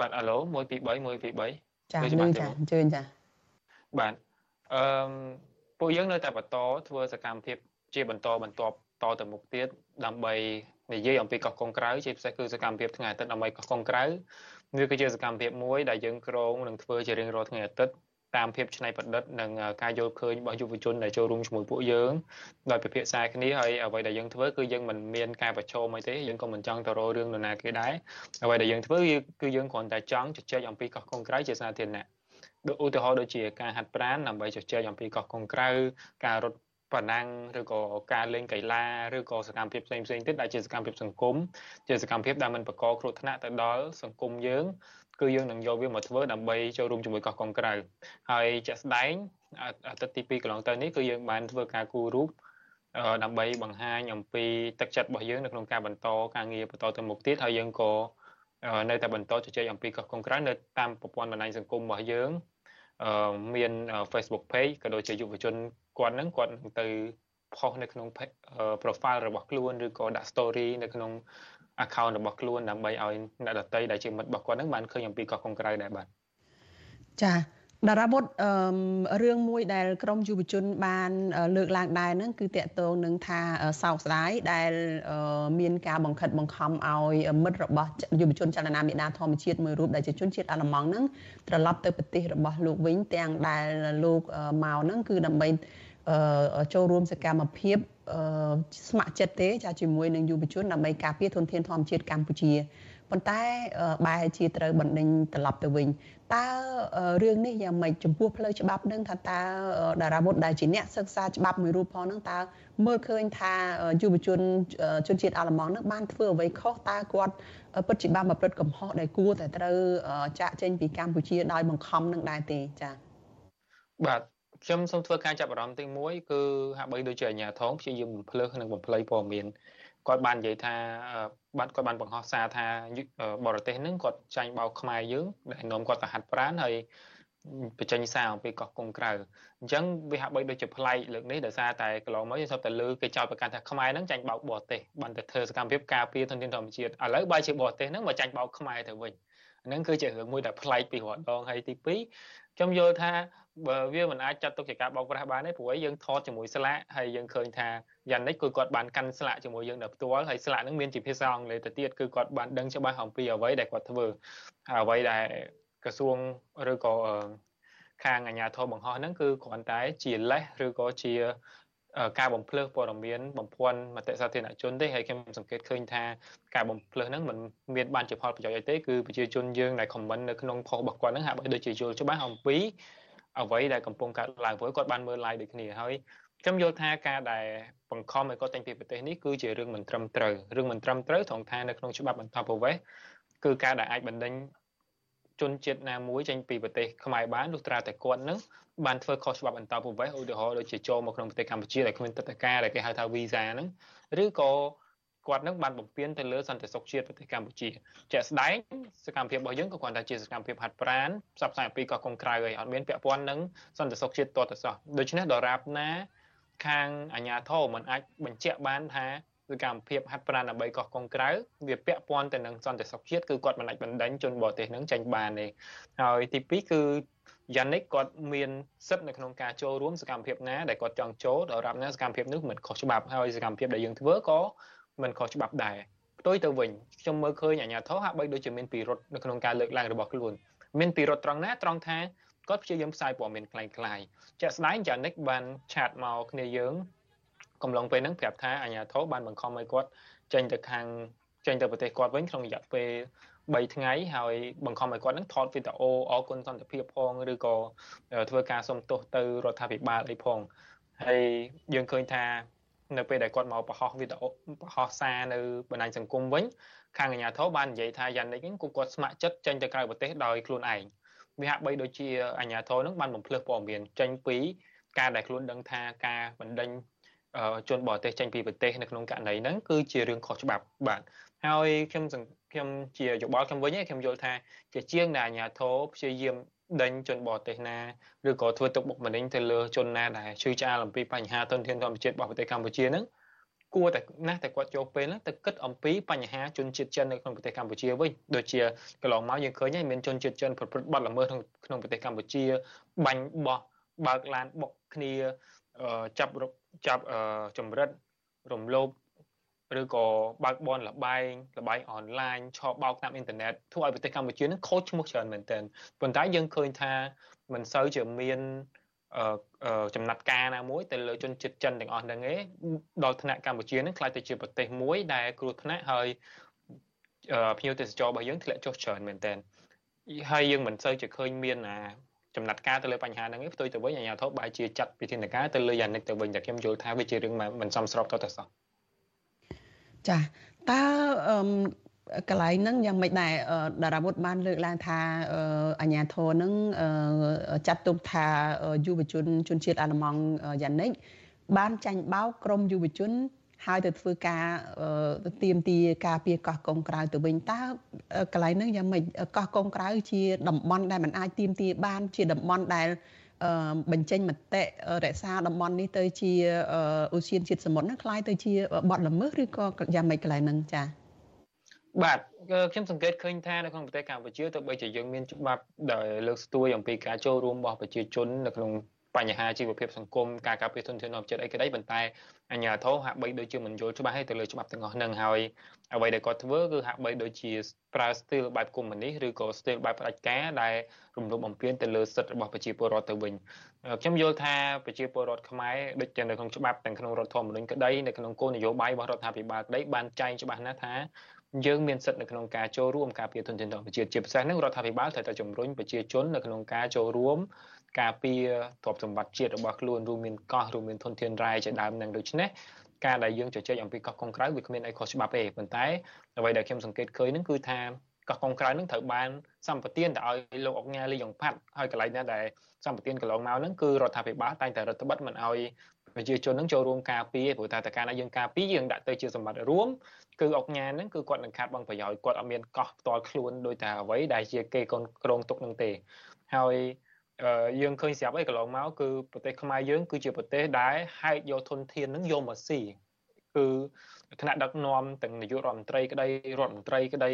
បាទអាឡូ1 2 3 1 2 3ចាឮចាអញ្ជើញចាបាទអឺពួកយើងនៅតែបន្តធ្វើសកម្មភាពជាបន្តបន្ទាប់តទៅមុខទៀតដើម្បីនិយាយអំពីកោះកុងក្រៅជាពិសេសគឺសកម្មភាពថ្ងៃអាទិត្យដើម្បីកោះកុងក្រៅវាគឺជាសកម្មភាពមួយដែលយើងក្រងនឹងធ្វើជារៀងរាល់ថ្ងៃអាទិត្យ តាមភាពច្នៃប្រឌិតនិងការយល់ឃើញរបស់យុវជនដែលចូលរួមជាមួយពួកយើងដោយពិភាក្សាគ្នាហើយអ្វីដែលយើងធ្វើគឺយើងមិនមានការប្រឈមអីទេយើងក៏មិនចង់ទៅរករឿងនរណាគេដែរអ្វីដែលយើងធ្វើគឺយើងគ្រាន់តែចង់ជជែកអំពីកោះកុងក្រៅជាសាធារណៈដូចឧទាហរណ៍ដូចជាការហាត់ប្រាណដើម្បីជជែកអំពីកោះកុងក្រៅការរត់ប៉ណ្ណាំងឬក៏ការលេងកីឡាឬក៏សកម្មភាពផ្សេងផ្សេងទៀតដែលជាសកម្មភាពសង្គមជាសកម្មភាពដែលមិនបង្កគ្រោះថ្នាក់ទៅដល់សង្គមយើង គឺយើងនឹងយកវាមកធ្វើដើម្បីចូលរួមជាមួយកោះកុងក្រៅហើយជាក់ស្ដែងអាទិត្យទី2កន្លងទៅនេះគឺយើងបានធ្វើការគូររូបដើម្បីបង្ហាញអំពីទឹកចិត្តរបស់យើងនៅក្នុងការបន្តការងារបន្តទៅមុខទៀតហើយយើងក៏នៅតែបន្តជជែកអំពីកោះកុងក្រៅនៅតាមប្រព័ន្ធបណ្ដាញសង្គមរបស់យើងមាន Facebook page ក៏ដូចជាយុវជនគាត់ហ្នឹងគាត់នឹងទៅផុសនៅក្នុង profile របស់ខ្លួនឬក៏ដាក់ story នៅក្នុង account របស់ខ្លួនដើម្បីឲ្យអ្នកដតីដែលជាមិត្តរបស់គាត់ហ្នឹងបានឃើញអំពីកោះកុងក្រៅដែរបាទចាតារាបុតរឿងមួយដែលក្រមយុវជនបានលើកឡើងដែរហ្នឹងគឺតកតងនឹងថាសោកស្ដាយដែលមានការបង្ខិតបង្ខំឲ្យមិត្តរបស់យុវជនចលនាមេដាធម្មជាតិមួយរូបដែលជាជនជាតិអាល្លឺម៉ង់ហ្នឹងត្រឡប់ទៅប្រទេសរបស់លោកវិញទាំងដែលលោកមកហ្នឹងគឺដើម្បីចូលរួមសកម្មភាព ស្ម័គ្រចិត្តទេចាជាមួយនឹងយុវជនដើម្បីការពារធនធានធម្មជាតិកម្ពុជាប៉ុន្តែបែរជាត្រូវបណ្ដេញត្រឡប់ទៅវិញតើរឿងនេះយ៉ាងម៉េចចំពោះផ្លូវច្បាប់នឹងថាតើតារាវុធដែលជាអ្នកសិក្សាច្បាប់មួយរូបផងនឹងតើមើលឃើញថាយុវជនជនជាតិអាល្លឺម៉ង់នឹងបានធ្វើអ្វីខុសតើគាត់ពិតជាបានប្រព្រឹត្តកំហុសដែលគួរតែត្រូវចាក់ចេញពីកម្ពុជាដោយបង្ខំនឹងដែរទេចា៎បាទ ខ្ញុំសូមធ្វើការចាប់អារម្មណ៍ទី1គឺហាក់បីដូចជាអាញាធំព្យាយាមបំភ្លឺនិងបំភ្លៃព័ត៌មានគាត់បាននិយាយថាបាទគាត់បានបង្ហោះសារថាបរទេសហ្នឹងគាត់ចាញ់បោកខ្មែរយើងដែលនាំគាត់ទៅហាត់ប្រាណហើយបញ្ចេញសារអំពីកោះកុងក្រៅអញ្ចឹងវាហាក់បីដូចជាប្លែកលើកនេះដោយសារតែកន្លងមកយើងសពតែលើគេចោទប្រកាន់ថាខ្មែរហ្នឹងចាញ់បោកបរទេសបានតែធ្វើសកម្មភាពការពារធនធានធម្មជាតិឥឡូវបើជាបរទេសហ្នឹងមកចាញ់បោកខ្មែរទៅវិញហ្នឹងគឺជារឿងមួយដែលប្លែកពីរដងហើយទី2ខ្ញុំយល់ថា បើវាមិនអាចចាត់ទុកជាការបោកប្រាស់បានទេព្រោះឯងយើងថតជាមួយស្លាកហើយយើងឃើញថាយ៉ាងនេះគឺគាត់បានកាន់ស្លាកជាមួយយើងដល់ផ្ទាល់ហើយស្លាកហ្នឹងមានជាភាសាអង់គ្លេសទៅទៀតគឺគាត់បានដឹងច្បាស់អំពីអ្វីដែលគាត់ធ្វើហើយអ្វីដែលក្រសួងឬក៏ខាងអាជ្ញាធរបង្ហោះហ្នឹងគឺគ្រាន់តែជាលេសឬក៏ជាការបំភ្លឺព័ត៌មានបំភាន់មតិសាធារណជនទេហើយខ្ញុំសង្កេតឃើញថាការបំភ្លឺហ្នឹងមិនមានបានជាផលប្រយោជន៍អីទេគឺប្រជាជនយើងដែលខមមិននៅក្នុងផុសរបស់គាត់ហ្នឹងហាក់បីដូចជាយល់ច្បាស់អំពី អ្វីដែលកំពុងកើតឡើងព្រោះគាត់បានមើល live ដូចគ្នាហើយខ្ញុំយល់ថាការដែលបង្ខំឲ្យគាត់ចេញពីប្រទេសនេះគឺជារឿងមិនត្រឹមត្រូវរឿងមិនត្រឹមត្រូវត្រង់ថានៅក្នុងច្បាប់បន្តប្រវេសគឺការដែលអាចបណ្ដេញជនជាតិណាមួយចេញពីប្រទេសខ្មែរបានលុះត្រាតែគាត់នឹងបានធ្វើខុសច្បាប់បន្តប្រវេសឧទាហរណ៍ដូចជាចូលមកក្នុងប្រទេសកម្ពុជាដែលគ្មានទឹកដីការដែលគេហៅថា visa ហ្នឹងឬក៏ គាត់នឹងបានបំពេញទៅលើសន្តិសុខជាតិប្រទេសកម្ពុជាជាក់ស្ដែងសកម្មភាពរបស់យើងក៏គ្រាន់តែជាសកម្មភាពហាត់ប្រាណផ្សព្វផ្សាយអំពីកោះកុងក្រៅហើយអត់មានពាក់ព័ន្ធនឹងសន្តិសុខជាតិតទៅសោះដូច្នេះដរាបណាខាងអាជ្ញាធរមិនអាចបញ្ជាក់បានថាសកម្មភាពហាត់ប្រាណដើម្បីកោះកុងក្រៅវាពាក់ព័ន្ធទៅនឹងសន្តិសុខជាតិគឺគាត់មិនអាចបណ្ដេញជនបរទេសនឹងចេញបានទេហើយទី2គឺយ៉ានិកគាត់មានសិទ្ធិនៅក្នុងការចូលរួមសកម្មភាពណាដែលគាត់ចង់ចូលដល់រាប់ណាសកម្មភាពនោះមិនខុសច្បាប់ហើយសកម្មភាពដែលយើងធ្វើក៏ មិនខុសច្បាប់ដែរផ្ទុយទៅវិញខ្ញុំមើលឃើញអាញាធរហាក់បីដូចជាមានពីរត់នៅក្នុងការលើកឡើងរបស់ខ្លួនមានពីរត់ត្រង់ណាត្រង់ថាគាត់ព្យាយាមផ្សាយព័ត៌មានคล้ายៗជាក់ស្ដែងយ៉ានិកបានឆាតមកគ្នាយើងកំឡុងពេលហ្នឹងប្រាប់ថាអាញាធរបានបង្ខំឲ្យគាត់ចេញទៅខាងចេញទៅប្រទេសគាត់វិញក្នុងរយៈពេល3ថ្ងៃហើយបង្ខំឲ្យគាត់នឹងថតវីដេអូអរគុណសន្តិភាពផងឬក៏ធ្វើការសុំទោសទៅរដ្ឋាភិបាលអីផងហើយយើងឃើញថា នៅពេលដែលគាត់មកបង្ហោះវីដេអូបង្ហោះសារនៅបណ្ដាញសង្គមវិញខាងអាជ្ញាធរបាននិយាយថាយ៉ានិកហ្នឹងគាត់ស្ម័គ្រចិត្តចេញទៅក្រៅប្រទេសដោយខ្លួនឯងវាហាក់បីដូចជាអាជ្ញាធរនឹងបានបំភ្លឺព័ត៌មានចេញពីការដែលខ្លួនដឹងថាការបណ្ដេញជនបរទេសចេញពីប្រទេសនៅក្នុងករណីហ្នឹងគឺជារឿងខុសច្បាប់បាទហើយខ្ញុំខ្ញុំជាយោបល់ខ្ញុំវិញខ្ញុំយល់ថាជាជាងដែលអាជ្ញាធរព្យាយាម ដេញជនបរទេសណាឬក៏ធ្វើទុកបុកម្នេញទៅលើជនណាដែលឈឺឆ្អាលអំពីបញ្ហាទុនធានធម្មជាតិរបស់ប្រទេសកម្ពុជាហ្នឹងគួរតែណាស់តែគាត់ចូលពេលហ្នឹងទៅគិតអំពីបញ្ហាជនជាតិចិននៅក្នុងប្រទេសកម្ពុជាវិញដូចជាកន្លងមកយើងឃើញហើយមានជនជាតិចិនប្រព្រឹត្តបទល្មើសក្នុងប្រទេសកម្ពុជា បាញ់បោះបើកឡានបុកគ្នាចាប់ចាប់ចម្រិតរំលោភ ឬក៏បើកបនលបែងលបែងអនឡាញឆោបបោកតាមអ៊ីនធឺណិតធ្វើឲ្យប្រទេសកម្ពុជានឹងខូចឈ្មោះច្រើនមែនទែនប៉ុន្តែយើងឃើញថាមិនសូវជាមានចំណាត់ការណាមួយទៅលើជនជាតិចិនទាំងអស់ហ្នឹងឯងដល់ថ្នាក់កម្ពុជានឹងខ្លាចទៅជាប្រទេសមួយដែលគ្រោះថ្នាក់ហើយភ្ញៀវទេសចររបស់យើងធ្លាក់ចុះច្រើនមែនទែនហើយយើងមិនសូវជាឃើញមានអាចំណាត់ការទៅលើបញ្ហាហ្នឹងឯងផ្ទុយទៅវិញអាជ្ញាធរបែរជាចាត់វិធានការទៅលើយ៉ាងនេះទៅវិញតែខ្ញុំយល់ថាវាជារឿងមិនសមស្របតទៅសោះ ចាតើអឺកន្លែងហ្នឹងយ៉ាងម៉េចដែរតារាវុធបានលើកឡើងថាអាញាធរហ្នឹងចាត់ទុកថាយុវជនជនជាតិអាល្លឺម៉ង់យ៉ានិកបានចាញ់បោកក្រមយុវជនហើយទៅធ្វើការទៀមទាការពារកោះកុងក្រៅទៅវិញតើកន្លែងហ្នឹងយ៉ាងម៉េចកោះកុងក្រៅជាតំបន់ដែលมันអាចទៀមទាបានជាតំបន់ដែល បញ្ចេញមតិរក្សាតំបន់នេះទៅជាអូសៀនជាតិសមុទ្រហ្នឹងคล้ายទៅជាបទល្មើសឬក៏យ៉ាងម៉េចកន្លែងហ្នឹងចា៎បាទខ្ញុំសង្កេតឃើញថានៅក្នុងប្រទេសកម្ពុជាទោះបីជាយើងមានច្បាប់ដែលលើកស្ទួយអំពីការចូលរួមរបស់ប្រជាជននៅក្នុង បញ្ហាជីវភាពសង្គមការការពារធនធានធម្មជាតិអីក្តីប៉ុន្តែអាជ្ញាធរហាក់បីដូចជាមិនយល់ច្បាស់ទៅលើច្បាប់ទាំងអស់ហ្នឹងហើយអ្វីដែលគាត់ធ្វើគឺហាក់បីដូចជាប្រើស្ទីលបែបកុម្មុយនីសឬក៏ស្ទីលបែបផ្ដាច់ការដែលរំលោភបំពានទៅលើសិទ្ធិរបស់ប្រជាពលរដ្ឋទៅវិញខ្ញុំយល់ថាប្រជាពលរដ្ឋខ្មែរដូចជានៅក្នុងច្បាប់ទាំងក្នុងរដ្ឋធម្មនុញ្ញក្តីនៅក្នុងគោលនយោបាយរបស់រដ្ឋាភិបាលក្តីបានចែងច្បាស់ណាស់ថាយើងមានសិទ្ធិនៅក្នុងការចូលរួមការពារទុនធានធម្មជាតិជាពិសេសនឹងរដ្ឋាភិបាលត្រូវតែជំរុញប្រជាជននៅក្នុងការចូលរួម ការពារទ្រព្យសម្បត្តិជាតិរបស់ខ្លួនរួមមានកោះរួមមានធនធានរ៉ែជាដើមនឹងដូច្នេះការដែលយើងជជែកអំពីកោះកុងក្រៅវាគ្មានអីខុសច្បាប់ទេប៉ុន្តែអ្វីដែលខ្ញុំសង្កេតឃើញហ្នឹងគឺថាកោះកុងក្រៅហ្នឹងត្រូវបានសម្បទានទៅឲ្យលោកអុកញ៉ាលីយ៉ុងផាត់ហើយកន្លែងណាដែលសម្បទានកន្លងមកហ្នឹងគឺរដ្ឋាភិបាលតែងតែរដ្ឋបិទមិនឲ្យប្រជាជននឹងចូលរួមការពារព្រោះតែតើកាលណាយើងការពារយើងដាក់ទៅជាសម្បត្តិរួមគឺអុកញ៉ាហ្នឹងគឺគាត់នឹងខាត់បងប្រយោជន៍គាត់អត់មានកោះផ្ទាល់ខ្លួនដោយតែអ្វីដែលជាគេកូនក្រងទុកនឹងទេហើយ យើងឃើញស្រាប់អីកន្លងមកគឺប្រទេសខ្មែរយើង គឺជាប្រទេសដែលហែកយកធនធាននឹងយកមកស៊ីគឺថ្នាក់ដឹកនាំទាំងនាយករដ្ឋមន្ត្រីក្តីរដ្ឋមន្ត្រីក្តី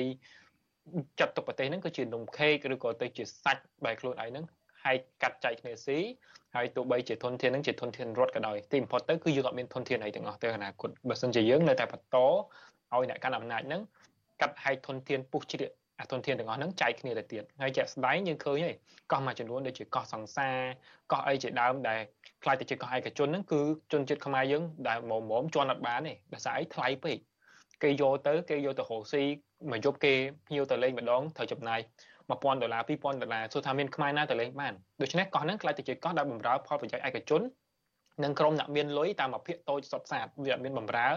ចាត់ទុកប្រទេសហ្នឹងគឺជានំខេកឬក៏ទៅជាសាច់បែបខ្លួនឯងហ្នឹងហែកកាត់ចែកគ្នាស៊ីហើយទោះបីជាធនធានហ្នឹងជាធនធានរដ្ឋក៏ដោយទីបំផុតទៅគឺយើងអត់មានធនធានអីទាំងអស់ទៅអនាគតបើមិនជាយើងនៅតែបន្តឲ្យអ្នកកាន់អំណាចហ្នឹងកាត់ហែកធនធានពុះជ្រៀក អាធនធានទាំងអស់ហ្នឹងចែកគ្នាទៅទៀតហើយជាក់ស្ដែងយើងឃើញហើយកោះមួយចំនួនដូចជាកោះសង្សារកោះអីជាដើមដែលខ្លាចទៅជាកោះឯកជនហ្នឹងគឺជនជាតិខ្មែរយើងដែលមុំមុំជន់អត់បានទេដោយសារអីថ្លៃពេកគេយកទៅគេយកទៅរកស៊ីមួយយប់គេភ្ញៀវទៅលេងម្ដងត្រូវចំណាយ1000ដុល្លារ2000ដុល្លារសួរថាមានខ្មែរណាទៅលេងបានដូច្នេះកោះហ្នឹងខ្លាចទៅជាកោះដែលបម្រើផលប្រយោជន៍ឯកជននិងក្រុមអ្នកមានលុយតាមមួយភាគតូចសុតសាតវាអត់មានបម្រើ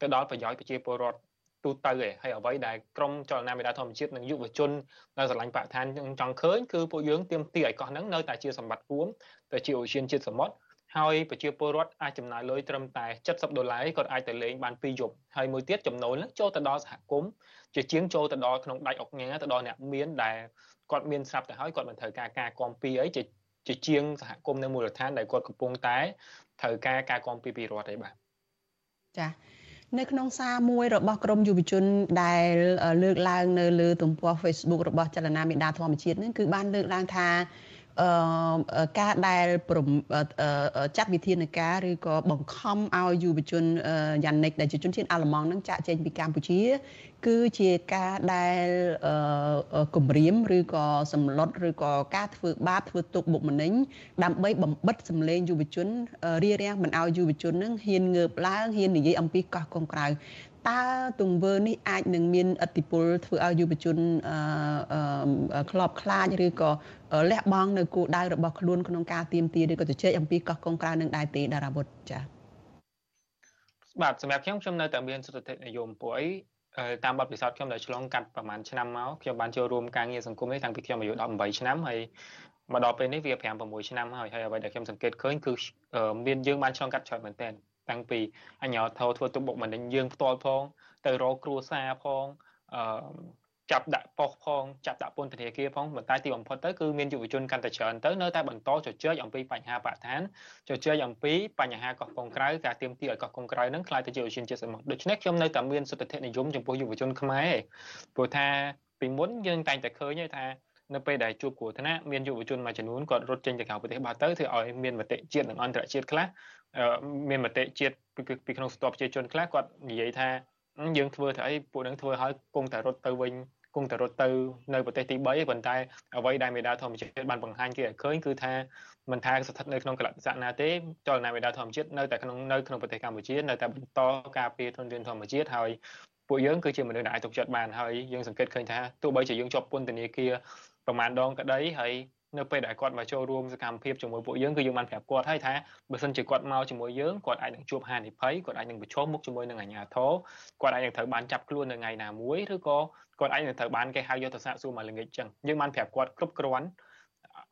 ទៅដល់ប្រយោជន៍ប្រជាពលរដ្ឋ ទូទៅឯងហើយអ្វីដែលក្រមចលនាមេដាធម្មជាតិនិងយុវជននៅស្រឡាញ់បរិស្ថានចង់ឃើញគឺពួកយើងទៀមទីឲ្យកោះហ្នឹងនៅតែជាសម្បត្តិរួមទៅជាអូសៀនជាតិសមុទ្រហើយប្រជាពលរដ្ឋអាចចំណាយលុយត្រឹមតែ70ដុល្លារគាត់អាចទៅលេងបាន2យប់ហើយមួយទៀតចំណូលហ្នឹងចូលទៅដល់សហគមន៍ជាជាងចូលទៅដល់ក្នុងដៃអុកញ៉ាទៅដល់អ្នកមានដែលគាត់មានស្រាប់ទៅហើយគាត់មិនត្រូវការការគាំពៀអីជាជាជាងសហគមន៍នៅមូលដ្ឋានដែលគាត់កំពុងតែត្រូវការការគាំពៀពីរដ្ឋអីបាទចា៎ នៅក្នុងសារមួយរបស់ក្រមយុវជនដែលលើកឡើងនៅលើទំព័រ Facebook របស់ចលនាមេដាធម្មជាតិនឹងគឺបានលើកឡើងថាអឺ ការដែលចាត់វិធានការឬក៏បង្ខំឲ្យយុវជនយ៉ានិកដែលជាជនជាតិអាល្លឺម៉ង់នឹងចាក់ចេញពីកម្ពុជា គឺជាការដែលគម្រាមឬក៏សម្លុតឬក៏ការធ្វើបាបធ្វើទុកបុកម្នេញដើម្បីបំបិតសម្លេងយុវជនរារាំងមិនឲ្យយុវជននឹងហ៊ានងើបឡើងហ៊ាននិយាយអំពីកោះកុងក្រៅ តើទង្វើនេះអាចនឹងមានឥទ្ធិពលធ្វើឲ្យយុវជនក្របខ្លាចឬក៏លះបង់នៅគោលដៅរបស់ខ្លួនក្នុងការទៀមទាឬក៏ជជែកអំពីកោះកុងក្រៅនឹងដែរទេតារាវុធចា៎បាទសម្រាប់ខ្ញុំខ្ញុំនៅតែមានសិទ្ធិនិយមពួកអីតាមបទពិសោធន៍ខ្ញុំដែលឆ្លងកាត់ប្រហែលឆ្នាំមកខ្ញុំបានចូលរួមការងារសង្គមនេះតាំងពីខ្ញុំអាយុ18ឆ្នាំហើយមកដល់ពេលនេះវា5 6ឆ្នាំហើយហើយអ្វីដែលខ្ញុំសង្កេតឃើញគឺមានយើងបានឆ្លងកាត់ច្រើនមែនទែន តាំងពីអញ្ញាធរធ្វើទុកបុកម្នេញយើងផ្ទាល់ផង ទៅរកគ្រួសារផងអឺចាប់ដាក់ប៉ុស្តិ៍ផងចាប់ដាក់ពន្ធនាគារផងប៉ុន្តែទីបំផុតទៅគឺមានយុវជនកាន់តែច្រើនទៅនៅតែបន្តជជែកអំពីបញ្ហាបរិស្ថានជជែកអំពីបញ្ហាកោះកុងក្រៅការទៀមទាឲ្យកោះកុងក្រៅនឹងខ្លាយទៅជាឧស្សាហជាតិសមុទ្រដូច្នេះខ្ញុំនៅតែមានសុទ្ធិនិយមចំពោះយុវជនខ្មែរព្រោះថាពីមុនយើងតែងតែឃើញថា នៅពេលដែលជួបគ្រោះថ្នាក់មានយុវជនមួយចំនួនគាត់រត់ចេញទៅក្រៅប្រទេសបាត់ទៅធ្វើឲ្យមានមតិជាតិនិងអន្តរជាតិខ្លះមានមតិជាតិពីក្នុងស្ទប់ប្រជាជនខ្លះគាត់និយាយថាយើងធ្វើទៅអីពួកនឹងធ្វើឲ្យគង់តែរត់ទៅវិញគង់តែរត់ទៅនៅប្រទេសទី3ប៉ុន្តែអ្វីដែលមេដាធម្មជាតិបានបង្ហាញគេឲ្យឃើញគឺថាមិនថាស្ថិតនៅក្នុងកលៈទេសៈណាទេចលនាមេដាធម្មជាតិនៅតែក្នុងនៅក្នុងប្រទេសកម្ពុជានៅតែបន្តការពារធនធានធម្មជាតិហើយពួកយើងគឺជាមនុស្សដែលអាចទុកចិត្តបានហើយយើងសង្កេតឃើញថាទោះបីជាយើងជាប់ពន្ធនាគារ ប្រមាណដងក្តីហើយនៅពេលដែលគាត់មកចូលរួមសកម្មភាពជាមួយពួកយើងគឺយើងបានប្រាប់គាត់ហើយថាបើសិនជាគាត់មកជាមួយយើងគាត់អាចនឹងជួបហានិភ័យគាត់អាចនឹងប្រឈមមុខជាមួយនឹងអាជ្ញាធរគាត់អាចនឹងត្រូវបានចាប់ខ្លួននៅថ្ងៃណាមួយឬក៏គាត់អាចនឹងត្រូវបានគេហៅយកទៅសាកសួរមកល្ងាចចឹងយើងបានប្រាប់គាត់គ្រប់គ្រាន់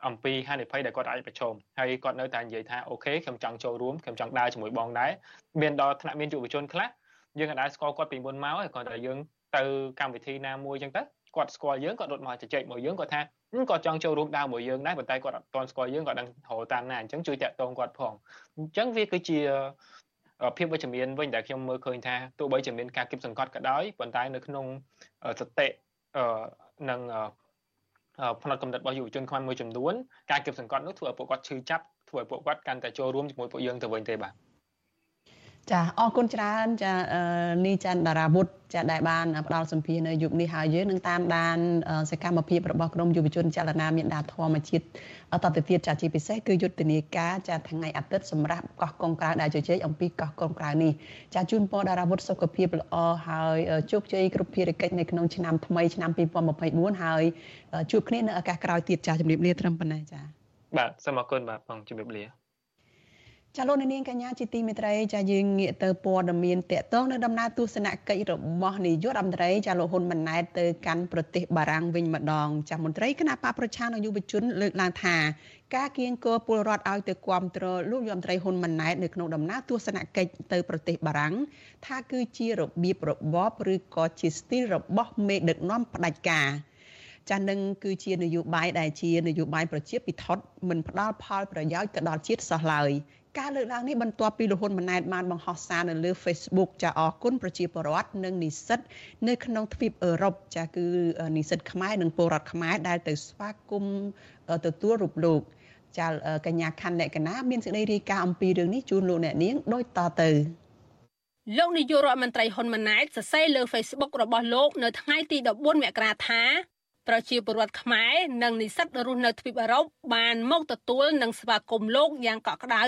អំពីហានិភ័យដែលគាត់អាចប្រឈមហើយគាត់នៅតែនិយាយថាអូខេខ្ញុំចង់ចូលរួមខ្ញុំចង់ដើរជាមួយបងដែរមានដល់ថ្នាក់មានយុវជនខ្លះយើងអាចស្គាល់គាត់ពីមុនមកហើយគាត់តែយើងទៅកម្មវិធីណាមួយចឹងទៅ គាត់ស្គាល់យើងគាត់រត់មកជជែកមកយើងគាត់ថាគាត់ចង់ចូលរួមដើរមួយយើងដែរប៉ុន្តែគាត់អត់ទាន់ស្គាល់យើងគាត់ដឹងរកតាមណាអញ្ចឹងជួយតាក់ទងគាត់ផងអញ្ចឹងវាគឺជាភាពវិជ្ជមានវិញដែលខ្ញុំមើលឃើញថាទោះបីជាមានការគិតសង្កត់ក៏ដោយប៉ុន្តែនៅក្នុងសតិនិងផ្នែកកំណត់របស់យុវជនខ្មែរមួយចំនួនការគិតសង្កត់នោះធ្វើឲ្យពួកគាត់ឈឺចាប់ធ្វើឲ្យពួកគាត់កាន់តែចូលរួមជាមួយពួកយើងទៅវិញទេបាទ ចាអរគុណច្រើនចានីច័ន្ទតារាវុធចាដែលបានផ្ដល់សម្ភារនៅយុគនេះហើយយើងនឹងតាមដានសកម្មភាពរបស់ក្រមយុវជនចលនាមានដាធម្មជាតិតទៅទៀតចាជាពិសេសគឺយុទ្ធនាការចាថ្ងៃអាទិត្យសម្រាប់កោះកុងក្រៅដែលជជែកអំពីកោះកុងក្រៅនេះចាជូនពរតារាវុធសុខភាពល្អហើយជោគជ័យគ្រប់ភារកិច្ចនៅក្នុងឆ្នាំថ្មីឆ្នាំ2024ហើយជួបគ្នានៅឱកាសក្រោយទៀតចាជំរាបលាត្រឹមប៉ុណ្ណេះចាបាទសូមអរគុណបាទបងជំរាបលា ចាលោកនាងកញ្ញាជាទីមេត្រីចាយើងងាកទៅព័ត៌មានតកតងនៅដំណើរទស្សនកិច្ចរបស់នាយករដ្ឋមន្ត្រីចាលោកហ៊ុនម៉ាណែតទៅកាន់ប្រទេសបារាំងវិញម្ដងចាមន្ត្រីគណៈបកប្រជានិងយុវជនលើកឡើងថាការគៀងគរពលរដ្ឋឲ្យទៅគាំទ្រលោកយមត្រីហ៊ុនម៉ាណែតនៅក្នុងដំណើរទស្សនកិច្ចទៅប្រទេសបារាំងថាគឺជារបៀបរបបឬក៏ជាស្ទីលរបស់មេដឹកនាំផ្ដាច់ការចាស់នឹងគឺជានយោបាយដែលជានយោបាយប្រជាពិធមិនផ្ដល់ផលប្រយោជន៍ទៅដល់ជាតិសោះឡើយ ការលើកឡើងនេះបន្ទាប់ពីលហ៊ុនម៉ាណែតបានបង្ហោះសារនៅលើ Facebook ចាអរគុណប្រជាពលរដ្ឋនិងនិស្សិតនៅក្នុងទ្វីបអឺរ៉ុបចាគឺនិស្សិតខ្មែរនិងពលរដ្ឋខ្មែរដែលទៅស្វាគមន៍ទទួលរូបលោកចាកញ្ញាខណ្ឌលក្ខណាមានសេចក្តីរាយការណ៍អំពីរឿងនេះជូនលោកអ្នកនាងដូចតទៅលោកនាយករដ្ឋមន្ត្រីហ៊ុនម៉ាណែតសរសេរលើ Facebook របស់លោក នៅថ្ងៃទី14មករាថា ប្រជាពលរដ្ឋខ្មែរនិងនិស្សិតរស់នៅទ្វីបអឺរ៉ុបបានមកទទួលនិងស្វាគមន៍លោកយ៉ាងកក់ក្ដៅ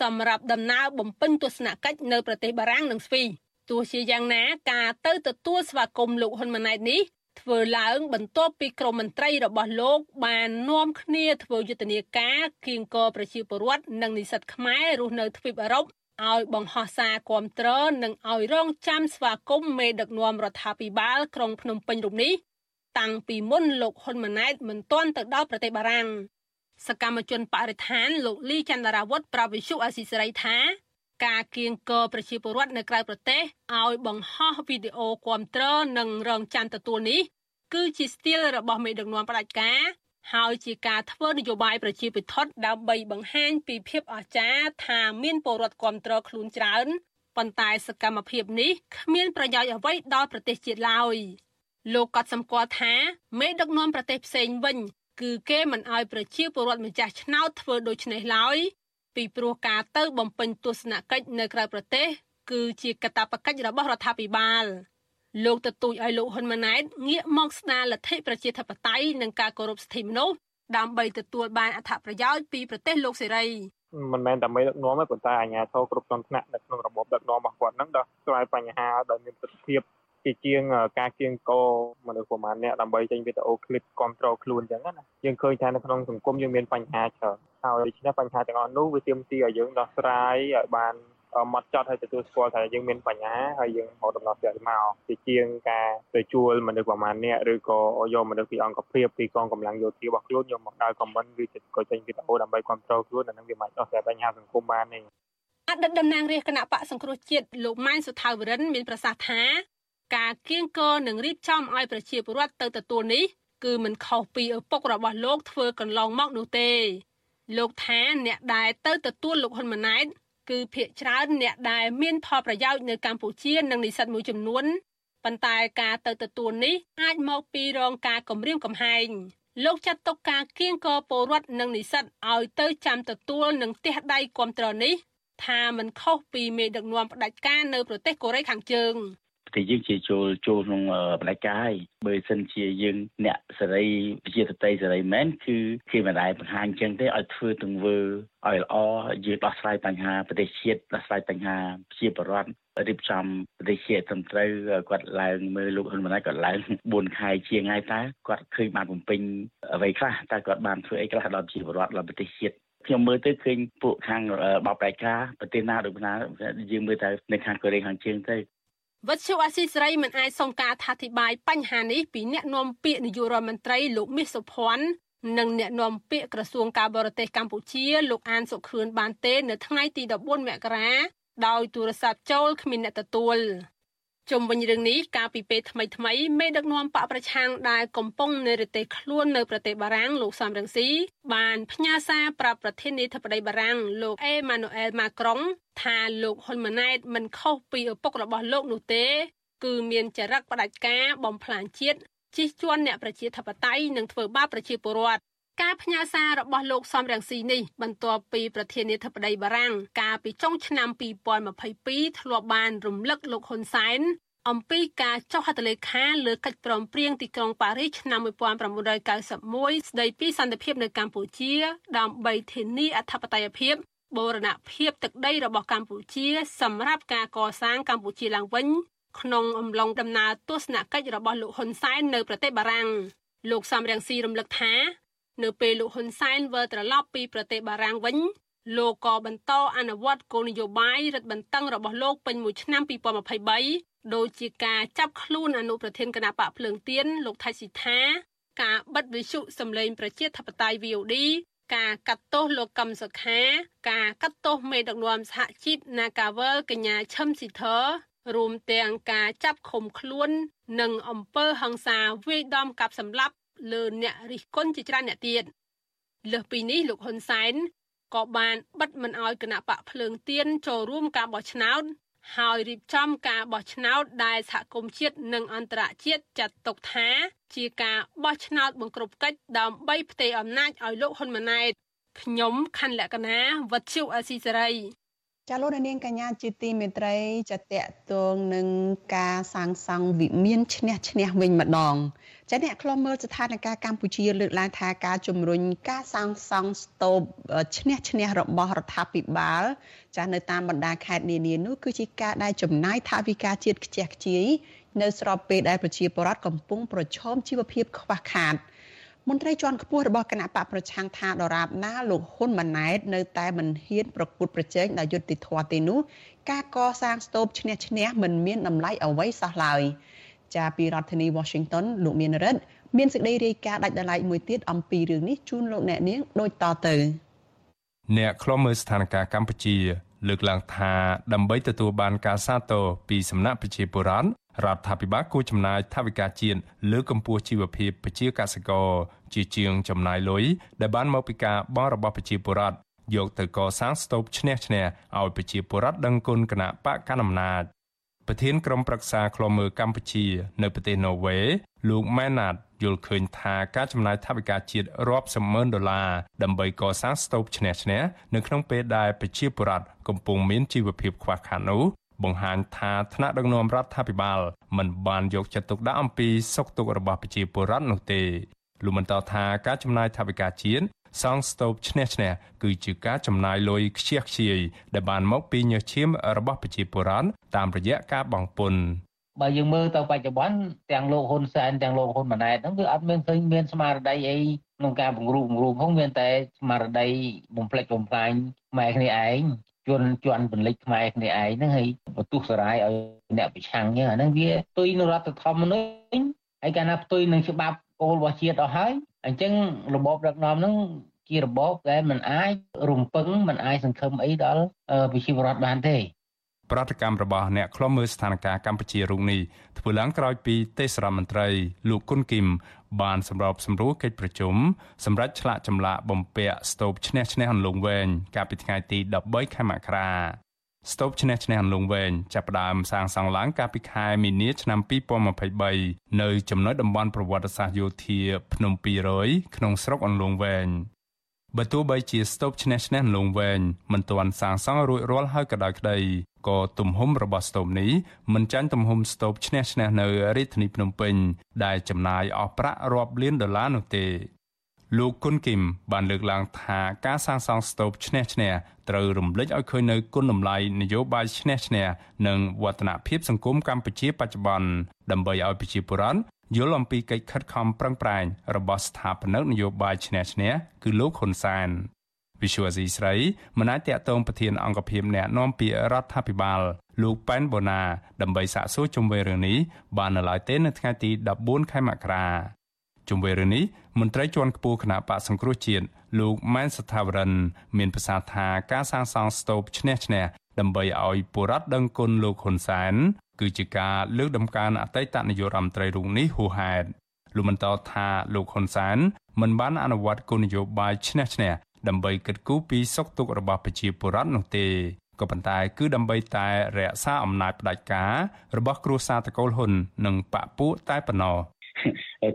សម្រាប់ដំណើរបំពេញទស្សនកិច្ចនៅប្រទេសបារាំងនិងស្វីទោះជាយ៉ាងណាការទៅទទួលស្វាគមន៍លោកហ៊ុនម៉ាណែតនេះធ្វើឡើងបន្ទាប់ពីក្រុមមន្ត្រីរបស់លោក បាននាំគ្នាធ្វើយុទ្ធនាការគៀងគរប្រជាពលរដ្ឋនិងនិស្សិតខ្មែររស់នៅទ្វីបអឺរ៉ុបឲ្យបង្ហោះសារគាំទ្រនិងឲ្យរងចាំស្វាគមន៍មេដឹកនាំរដ្ឋាភិបាលក្រុងភ្នំពេញរូបនេះ តាំងពីមុនលោកហ៊ុនម៉ាណែតមិនទាន់ទៅដល់ប្រទេសបារាំងសកម្មជនបរិស្ថានលោកលីចន្ទរាវុធប្រវិសុអស៊ីសេរីថាការគៀងគរប្រជាពលរដ្ឋនៅក្រៅប្រទេសឲ្យបង្ហោះវីដេអូគាំទ្រនិងរងចាំទទួលនេះគឺជាស្ទីលរបស់មេដឹកនាំផ្ដាច់ការហើយជាការធ្វើនយោបាយប្រជាពិធដើម្បីបង្ហាញពីភាពអស្ចារ្យថាមានពលរដ្ឋគាំទ្រខ្លួនច្រើនប៉ុន្តែសកម្មភាពនេះគ្មានប្រយោជន៍អ្វីដល់ប្រទេសជាតិឡើយ។ លោកក៏សម្គាល់ថាមេដឹកនាំប្រទេសផ្សេងវិញ គឺគេមិនអោយប្រជាពលរដ្ឋម្ចាស់ឆ្នោតធ្វើដូច្នេះឡើយពីព្រោះការទៅបំពេញទស្សនកិច្ចនៅក្រៅប្រទេស គឺជាកាតព្វកិច្ចរបស់រដ្ឋាភិបាលលោកទទូចឲ្យលោកហ៊ុនម៉ាណែតងាកមកស្ដារលទ្ធិប្រជាធិបតេយ្យនិងការគោរពសិទ្ធិមនុស្សដើម្បីទទួលបានអត្ថប្រយោជន៍ពីប្រទេសលោកសេរីមិនមែនតែមេដឹកនាំទេប៉ុន្តែអាជ្ញាធរគ្រប់ជាន់ថ្នាក់នៅក្នុងរបបដឹកនាំរបស់គាត់ហ្នឹងដោះស្រាយបញ្ហាដោយមានប្រសិទ្ធភាព ជាជាងការគៀងកមនុស្សប្រហែលអ្នកដើម្បីចេញវីដេអូឃ្លីបគ្រប់គ្រងខ្លួនអញ្ចឹងណាយើងឃើញថានៅក្នុងសង្គមយើងមានបញ្ហាច្រើនហើយដូច្នេះបញ្ហាទាំងអស់នោះវាទាមទារឲ្យយើងដោះស្រាយឲ្យបានមកចត់ហើយទទួលស្គាល់ថាយើងមានបញ្ហាហើយយើងរកដំណោះស្រាយមកជាជាងការទៅជួលមនុស្សប្រមាណអ្នកឬក៏យកមនុស្សពីអង្គភាពពីកងកម្លាំងយោធារបស់ខ្លួនយកមកដើរខមមិនឬក៏ចេញវីដេអូដើម្បីគ្រប់គ្រងខ្លួនអានឹងវាមិនដោះស្រាយបញ្ហាសង្គមបានទេអតីតតំណាងរាជគណៈបកសង្គ្រោះជាតិលោកម៉ែនសុថាវរិនមានប្រសាសន៍ថា ការគៀងគរនិងរៀបចំឲ្យប្រជាពលរដ្ឋទៅទទួលនេះគឺមិនខុសពីឪពុករបស់លោកធ្វើកន្លងមកនោះទេ លោកថាអ្នកដែលទៅទទួលលោកហ៊ុនម៉ាណែតគឺភាកច្រើនអ្នកដែលមានផលប្រយោជន៍នៅកម្ពុជានិងនិស្សិតមួយចំនួនប៉ុន្តែការទៅទទួលនេះអាចមកពីរងការគំរាមកំហែងលោកចាត់ទុកការគៀងគរពលរដ្ឋនិងនិស្សិតឲ្យទៅចាំទទួលនឹងផ្ទះដៃគ្រប់ត្រនេះថាมันខុសពីមេដឹកនាំផ្ដាច់ការនៅប្រទេសកូរ៉េខាងជើង ប្រទេសយើងជាចូលចូលក្នុងបដិការហើយបើសិនជាយើងអ្នកសេរីជាតន្ត្រីសេរីមែនគឺគេមិនដែលបង្ហាញចឹងទេឲ្យធ្វើទង្វើឲ្យល្អយើងដោះស្រាយបញ្ហាប្រទេសជាតិដោះស្រាយបញ្ហាជាបរដ្ឋរៀបចំប្រទេសជាតិត្រឹមត្រូវគាត់ឡើងមើលលោកហ៊ុនម៉ាណែតគាត់ឡើង4ខែជាងហើយតើគាត់ឃើញបានបំពេញអ្វីខ្លះតើគាត់បានធ្វើអីខ្លះដល់ជីវរដ្ឋដល់ប្រទេសជាតិខ្ញុំមើលទៅឃើញពួកខាងបបប្រៃការប្រទេសណាដូចណាយើងមើលទៅនៅខាងកូរ៉េខាងជើងទៅ វត្តជអាស៊ីសេរីមិនអាចសុំការថាធិប្បាយបញ្ហានេះពីអ្នកនាំពាក្យនាយករដ្ឋមន្ត្រីលោកមាសសុភ័ណ្ឌនិងអ្នកនាំពាក្យក្រសួងការបរទេសកម្ពុជាលោកអានសុខឿនបានទេ នៅថ្ងៃទី14មករាដោយទូរស័ព្ទចូលគ្មានអ្នកទទួល ជុំវិញរឿងនេះកាលពីពេលថ្មីថ្មីមេដឹកនាំបកប្រឆាំងដែលកំពុងនៅរទេសខ្លួននៅប្រទេសបារាំងលោកសំរងស៊ីបានផ្ញើសារប្រាប់ប្រធានាធិបតីបារាំងលោកអេម៉ានូអែលម៉ាក្រុងថាលោកហ៊ុនម៉ាណែតមិនខុសពីឪពុករបស់លោកនោះទេ គឺមានចរិតផ្ដាច់ការបំផ្លាញជាតិជិះជាន់អ្នកប្រជាធិបតេយ្យនិងធ្វើបាបប្រជាពលរដ្ឋ ការផ្ញើសាររបស់លោកសំរងស៊ីនេះបន្ទាប់ពីប្រធានាធិបតីបារាំងកាលពីចុងឆ្នាំ2022ធ្លាប់បានរំលឹកលោកហ៊ុនសែនអំពីការចុះហត្ថលេខាលើកិច្ចព្រមព្រៀងទីក្រុងប៉ារីសឆ្នាំ1991ស្តីពីសន្តិភាពនៅកម្ពុជា ដើម្បីធានាអធិបតេយ្យភាពបូរណភាពទឹកដីរបស់កម្ពុជា សម្រាប់ការកសាងកម្ពុជាឡើងវិញ ក្នុងអំឡុងដំណើរទស្សនកិច្ចរបស់លោកហ៊ុនសែននៅប្រទេសបារាំងលោកសំរងស៊ីរំលឹកថា នៅពេលលោកហ៊ុនសែនវិលត្រឡប់ពីប្រទេសបារាំងវិញលោកក៏បន្តអនុវត្តគោលនយោបាយរដ្ឋបន្តឹងរបស់លោកពេញមួយឆ្នាំ2023ដូចជាការចាប់ខ្លួនអនុប្រធានគណៈបកភ្លើងទៀនលោកថៃស៊ីថា ការបិទវិទ្យុសម្លេងប្រជាធិបតេយ្យ VOD ការកាត់ទោសលោកកឹមសុខា ការកាត់ទោសមេដឹកនាំសហជីព Nagavel កញ្ញាឈឹមស៊ីធរួមទាំងការចាប់ឃុំខ្លួន និងអំពើហិង្សាវាយដំកាប់សម្លាប់ លើអ្នករិះគន់ជាច្រើនអ្នកទៀតលើសពីនេះលោកហ៊ុនសែនក៏បានបិទមិនអោយគណៈបកភ្លើងទៀនចូលរួមការបោះឆ្នោតហើយរៀបចំការបោះឆ្នោតដែលសហគមន៍ជាតិនិងអន្តរជាតិចាត់ទុកថា ជាការបោះឆ្នោតបង្ក្រប់កិច្ចដើម្បីផ្ទេរអំណាចឲ្យលោកហ៊ុនម៉ាណែតខ្ញុំខណ្ឌលក្ខណាវັດឈុអស៊ីសេរីចាលោកនាងកញ្ញាជាទីមេត្រីចាតកតងនឹងការសាងសង់វិមានឈ្នះឈ្នះវិញម្ដង ចាអ្នកខ្លំមើលស្ថានភាពកម្ពុជាលើកឡើងថាការជំរុញការសាងសង់ស្ទូបឈ្នះឈ្នះរបស់រដ្ឋាភិបាល ចានៅតាមបណ្ដាខេត្តនានានោះគឺជាការដែលចំណាយថវិកាជាតិខ្ជះខ្ជាយនៅស្របពេលដែលប្រជាពលរដ្ឋកំពុងប្រឈមជីវភាពខ្វះខាតមន្ត្រីជាន់ខ្ពស់របស់គណៈបកប្រឆាំងថាដរាបណាលោកហ៊ុនម៉ាណែតនៅតែមិនហ៊ានប្រកួតប្រជែងដោយយុត្តិធម៌ទេនោះការកសាងស្ទូបឈ្នះឈ្នះមិនមានតម្លៃអ្វីសោះឡើយ ចាពីរដ្ឋធានី Washington លោកមានរិទ្ធមានសេចក្តីរាយការណ៍ដាច់ដライមួយទៀតអំពីរឿងនេះជូនលោកអ្នកនាងដូចតទៅអ្នកខ្លំមើលស្ថានភាពកម្ពុជា លើកឡើងថាដើម្បីទទួលបានការសាទរពីសំណាក់ប្រជាពលរដ្ឋរដ្ឋាភិបាលគួរចំណាយថវិកាជាតិលើកកម្ពស់ជីវភាពប្រជាកសិករជាជាងចំណាយលុយដែលបានមកពីការបង់របស់ប្រជាពលរដ្ឋយកទៅកសាងស្ទូបឈ្នះឈ្នះឲ្យប្រជាពលរដ្ឋដឹងគុណគណៈបកកណ្ដាលអំណាច ប្រធានក្រុមប្រឹក្សាឃ្លាំមើលកម្ពុជា នៅប្រទេសណូវេលោកម៉ែណាតយល់ឃើញថាការចំណាយថវិកាជាតិរាប់សម៉ឺនដុល្លារដើម្បីកសាងស្ទូបឈ្នះឈ្នះនៅក្នុងពេលដែលប្រជាពលរដ្ឋកំពុងមានជីវភាពខ្វះខាតនោះបង្ហាញថាថ្នាក់ដឹកនាំរដ្ឋាភិបាល មិនបានយកចិត្តទុកដាក់អំពីសុខទុក្ខរបស់ប្រជាពលរដ្ឋនោះទេលោកបន្តថាការចំណាយថវិកាជាតិ សង់ស្ទូបឈ្នះឈ្នះគឺជាការចំណាយលុយខ្ជះខ្ជាយដែលបានមកពីញើសឈាមរបស់ប្រជាពលរដ្ឋតាមរយៈការបង់ពន្ធបើយើងមើលទៅបច្ចុប្បន្នទាំងលោកហ៊ុនសែនទាំងលោកហ៊ុនម៉ាណែតហ្នឹងគឺអត់មានឃើញមានស្មារតីអីក្នុងការបង្រួបបង្រួមផងមានតែស្មារតីបំផ្លិចបំផ្លាញម៉ែគ្នាឯងជនជន់ពលិចខ្មែរគ្នាឯងហ្នឹងហើយបន្ទុះសារាយឲ្យអ្នកប្រឆាំងចឹងអាហ្នឹងវាផ្ទុយនៅរដ្ឋធម្មនុញ្ញហើយកាលណាផ្ទុយនឹងច្បាប់គោលរបស់ជាតិអស់ហើយ អញ្ចឹងរបបដឹកនាំហ្នឹងជារបបដែលมันអាចរំពឹងมันអាចសង្ឃឹមអីដល់ប្រជាពលរដ្ឋបានទេប្រតិកម្មរបស់អ្នកខ្លំមើលស្ថានភាពកម្ពុជារូបនេះធ្វើឡើងក្រោយពីទេសរដ្ឋមន្ត្រីលោកគុនគីមបានសម្របសម្រួលកិច្ចប្រជុំសម្រាប់ឆ្លាក់ចម្លាក់បំពាក់ស្ទូបឈ្នះឈ្នះអន្លង់វែងកាលពីថ្ងៃទី13ខែមករា ស្ទូបឈ្នះឈ្នះអន្លង់វែងចាប់ផ្ដើមសាងសង់ឡើងកាលពីខែមីនាឆ្នាំ2023នៅចំណុចតំបន់ប្រវត្តិសាស្ត្រយោធាភ្នំ200ក្នុងស្រុកអន្លង់វែងបើទោះបីជាស្ទូបឈ្នះឈ្នះលងវែងមិនទាន់សាងសង់រួចរាល់ហើយក៏ដោយក្តីក៏ទំហំរបស់ស្ទូបនេះមិនចាញ់ទំហំស្ទូបឈ្នះឈ្នះនៅរាជធានីភ្នំពេញដែលចំណាយអស់ប្រាក់រាប់លានដុល្លារនោះទេ លោកគុនគីមបានលើកឡើងថាការសាងសង់ស្ទូបឈ្នះឈ្នះត្រូវរំលេចឲ្យឃើញនៅគុណតម្លៃនយោបាយឈ្នះឈ្នះនិងវឌ្ឍនភាពសង្គមកម្ពុជាបច្ចុប្បន្នដើម្បីឲ្យប្រជាពលរដ្ឋយល់អំពីកិច្ចខិតខំប្រឹងប្រែងរបស់ស្ថាបនិកនយោបាយឈ្នះឈ្នះគឺលោកហ៊ុនសែនវិសុវអាស៊ីស្រីមិនអាចតាក់ទងប្រធានអង្គភិបអ្នកណែនាំពាក្យរដ្ឋាភិបាលលោកប៉ែនបូណាដើម្បីសាកសួរជុំវិញរឿងនេះបាននៅឡើយទេនៅថ្ងៃទី14ខែមករា ជុំវិញរឿងនេះមន្ត្រីជាន់ខ្ពស់គណៈបកសង្គ្រោះជាតិលោកម៉ែនសថាវរិន មានប្រសាសន៍ថាការសាងសង់ស្ទូបឈ្នះឈ្នះដើម្បីឲ្យពលរដ្ឋដឹងគុណលោកហ៊ុនសែនគឺជាការលើកដំកើងអតីតនាយករដ្ឋមន្ត្រីរូបនេះហួសហេតុលោកបន្តថាលោកហ៊ុនសែនមិនបានអនុវត្តគោលនយោបាយឈ្នះឈ្នះដើម្បីគិតគូរពីសុខទុក្ខរបស់ប្រជាពលរដ្ឋនោះទេក៏ប៉ុន្តែគឺដើម្បីតែរក្សាអំណាចផ្ដាច់ការរបស់គ្រួសារតកូលហ៊ុននិងបពពួកតែប៉ុណ្ណោះ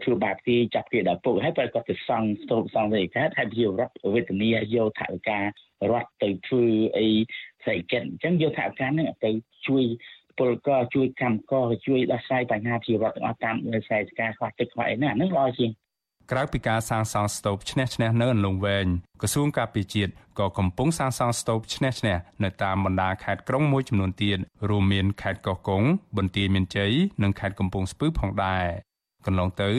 ធ្វើបាបគេចាប់គេដល់ពុកហើយបើគាត់ទៅសង់ស្ទូបសង់ទៅកើតហើយជារដ្ឋវេទនីយកថវិការដ្ឋទៅធ្វើអីសេដ្ឋកិច្ចអញ្ចឹងយកថវិកាហ្នឹងទៅជួយពលករជួយកម្មករជួយដោះស្រាយបញ្ហាជីវរដ្ឋទាំងអស់តាមខ្សែការខ្វះទឹកខ្វះអីណាហ្នឹងល្អជាងក្រៅពីការសាងសង់ស្ទូបឈ្នះឈ្នះនៅអន្លង់វែងក្រសួងការពារជាតិក៏កំពុងសាងសង់ស្ទូបឈ្នះឈ្នះនៅតាមបណ្ដាខេត្តក្រុងមួយចំនួនទៀតរួមមានខេត្តកោះកុងបន្ទាយមានជ័យនិងខេត្តកំពង់ស្ពឺផងដែរ កន្លងទៅ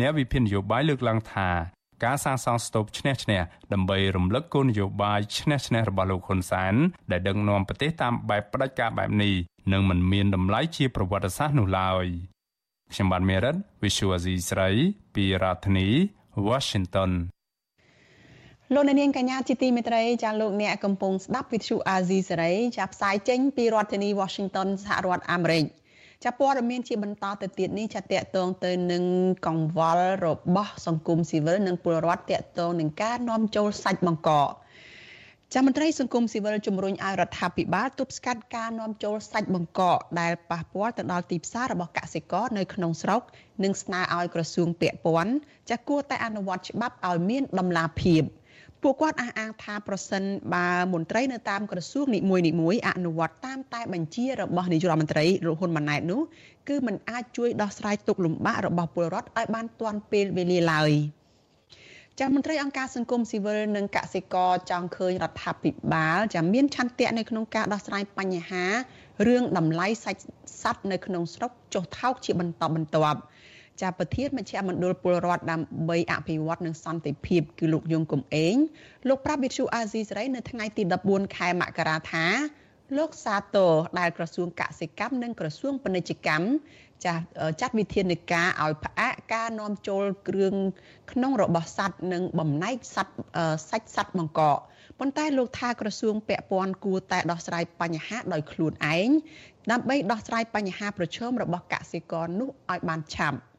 អ្នកវិភាគនយោបាយលើកឡើងថាការសាងសង់ស្ទូបឈ្នះឈ្នះដើម្បីរំលឹកគោលនយោបាយឈ្នះឈ្នះរបស់លោកហ៊ុនសែនដែលដឹកនាំប្រទេសតាមបែបផ្ដាច់ការបែបនេះនឹងមិនមានតម្លៃជាប្រវត្តិសាស្ត្រនោះឡើយខ្ញុំបានមេរិត Visual Asia ស្រីពីរដ្ឋធានី Washington លោកនាងកញ្ញាជាទីមេត្រីចាលោកអ្នកកំពុងស្ដាប់វិទ្យុអាស៊ីសេរីចាផ្សាយចេញពីរដ្ឋធានី Washington សហរដ្ឋអាមេរិក ចាព័ត៌មានជាបន្តទៅទៀតនេះចាតកតងទៅនឹងកង្វល់របស់សង្គមស៊ីវិលនិងពលរដ្ឋតកតងនឹងការនាំចូលសាច់បង្កកចាមន្ត្រីសង្គមស៊ីវិលជំរុញឲ្យរដ្ឋាភិបាលទប់ស្កាត់ការនាំចូលសាច់បង្កកដែលប៉ះពាល់ទៅដល់ទីផ្សាររបស់កសិករនៅក្នុងស្រុកនិងស្នើឲ្យក្រសួងពាក់ព័ន្ធចាគួរតែអនុវត្តច្បាប់ឲ្យមានតម្លាភាព។ ពួកគាត់អះអាងថាប្រសិនបើមន្ត្រីនៅតាមក្រសួងនីមួយៗអនុវត្តតាមតែបញ្ជារបស់នាយករដ្ឋមន្ត្រីរហ៊ុនម៉ាណែតនោះគឺมันអាចជួយដោះស្រាយទុក្ខលំបាករបស់ពលរដ្ឋឲ្យបានទាន់ពេលវេលាឡើយចាមន្ត្រីអង្គការសង្គមស៊ីវិលនិងកសិករចង់ឃើញរដ្ឋាភិបាលចាមានឆន្ទៈនៅក្នុងការដោះស្រាយបញ្ហារឿងតម្លៃសាច់សត្វនៅក្នុងស្រុកចុះថោកជាបន្តបន្ទាប់ ចាប្រធានមជ្ឈមណ្ឌលពលរដ្ឋដើម្បីអភិវឌ្ឍនិងសន្តិភាពគឺលោកយងកំឯងលោកប្រាប់វិទ្យុអាស៊ីសេរីនៅថ្ងៃទី14ខែមករាថាលោកសាទរដែលក្រសួងកសិកម្មនិងក្រសួងពាណិជ្ជកម្មចាចាត់វិធានការឲ្យផ្អាកការនាំចូលគ្រឿងក្នុងរបស់សត្វនិងបំណែកសត្វសាច់សត្វបង្កកប៉ុន្តែលោកថាក្រសួងពាក់ព័ន្ធគួរតែដោះស្រាយបញ្ហាដោយខ្លួនឯងដើម្បីដោះស្រាយបញ្ហាប្រឈមរបស់កសិករនោះឲ្យបានឆាប់។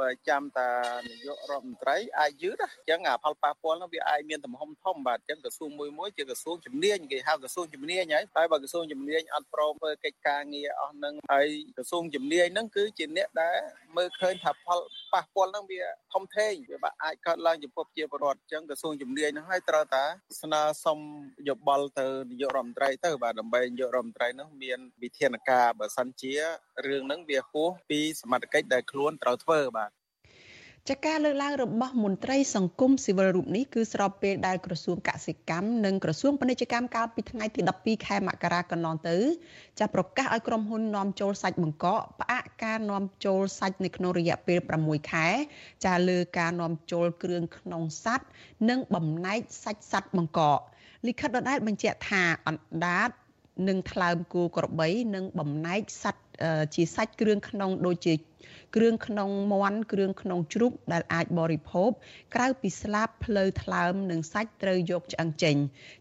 បើចាំតានាយករដ្ឋមន្ត្រីអាចយឺតអញ្ចឹងអាផលប៉ះពាល់នោះវាអាចមានទំហំធំបាទអញ្ចឹងក្រសួងមួយមួយជាក្រសួងជំនាញគេហៅក្រសួងជំនាញហើយហើយបើក្រសួងជំនាញអត់ព្រមធ្វើកិច្ចការងារអស់នឹងហើយក្រសួងជំនាញហ្នឹងគឺជាអ្នកដែលមើលឃើញថាផលប៉ះពាល់ហ្នឹងវាធំធេងវាបាក់អាចកើតឡើងចំពោះជាពលរដ្ឋអញ្ចឹងក្រសួងជំនាញហ្នឹងហើយត្រូវតាស្នើសុំយោបល់ទៅនាយករដ្ឋមន្ត្រីទៅបាទដើម្បីនាយករដ្ឋមន្ត្រីហ្នឹងមានវិធានការបើសិនជារឿងហ្នឹងវាហួសពីសមត្ថកិច្ចដែលខ្លួនត្រូវធ្វើបាទ ចាការលើកឡើងរបស់មន្ត្រីសង្គមស៊ីវិលរូបនេះគឺស្របពេលដែលក្រសួងកសិកម្មនិងក្រសួងពាណិជ្ជកម្មកាលពីថ្ងៃទី12ខែមករាកន្លងទៅចាប្រកាសឲ្យក្រុមហ៊ុននាំចូលសាច់បង្កកផ្អាកការនាំចូលសាច់នៅក្នុងរយៈពេល6ខែចាលើការនាំចូលគ្រឿងក្នុងសัตว์និងបំណែកសាច់សัตว์បង្កក លិខិតដដែលបញ្ជាក់ថាអណ្ដាត និងថ្លើមគោក្របី និងបំណែកសัตว์ជាសាច់គ្រឿងក្នុងដូចជាគ្រឿងក្នុងមាន់គ្រឿងក្នុងជ្រូកដែលអាចបរិភោគក្រៅពីស្លាបភ្លៅថ្លើមនិងសាច់ត្រូវយកឆ្អឹងចេញ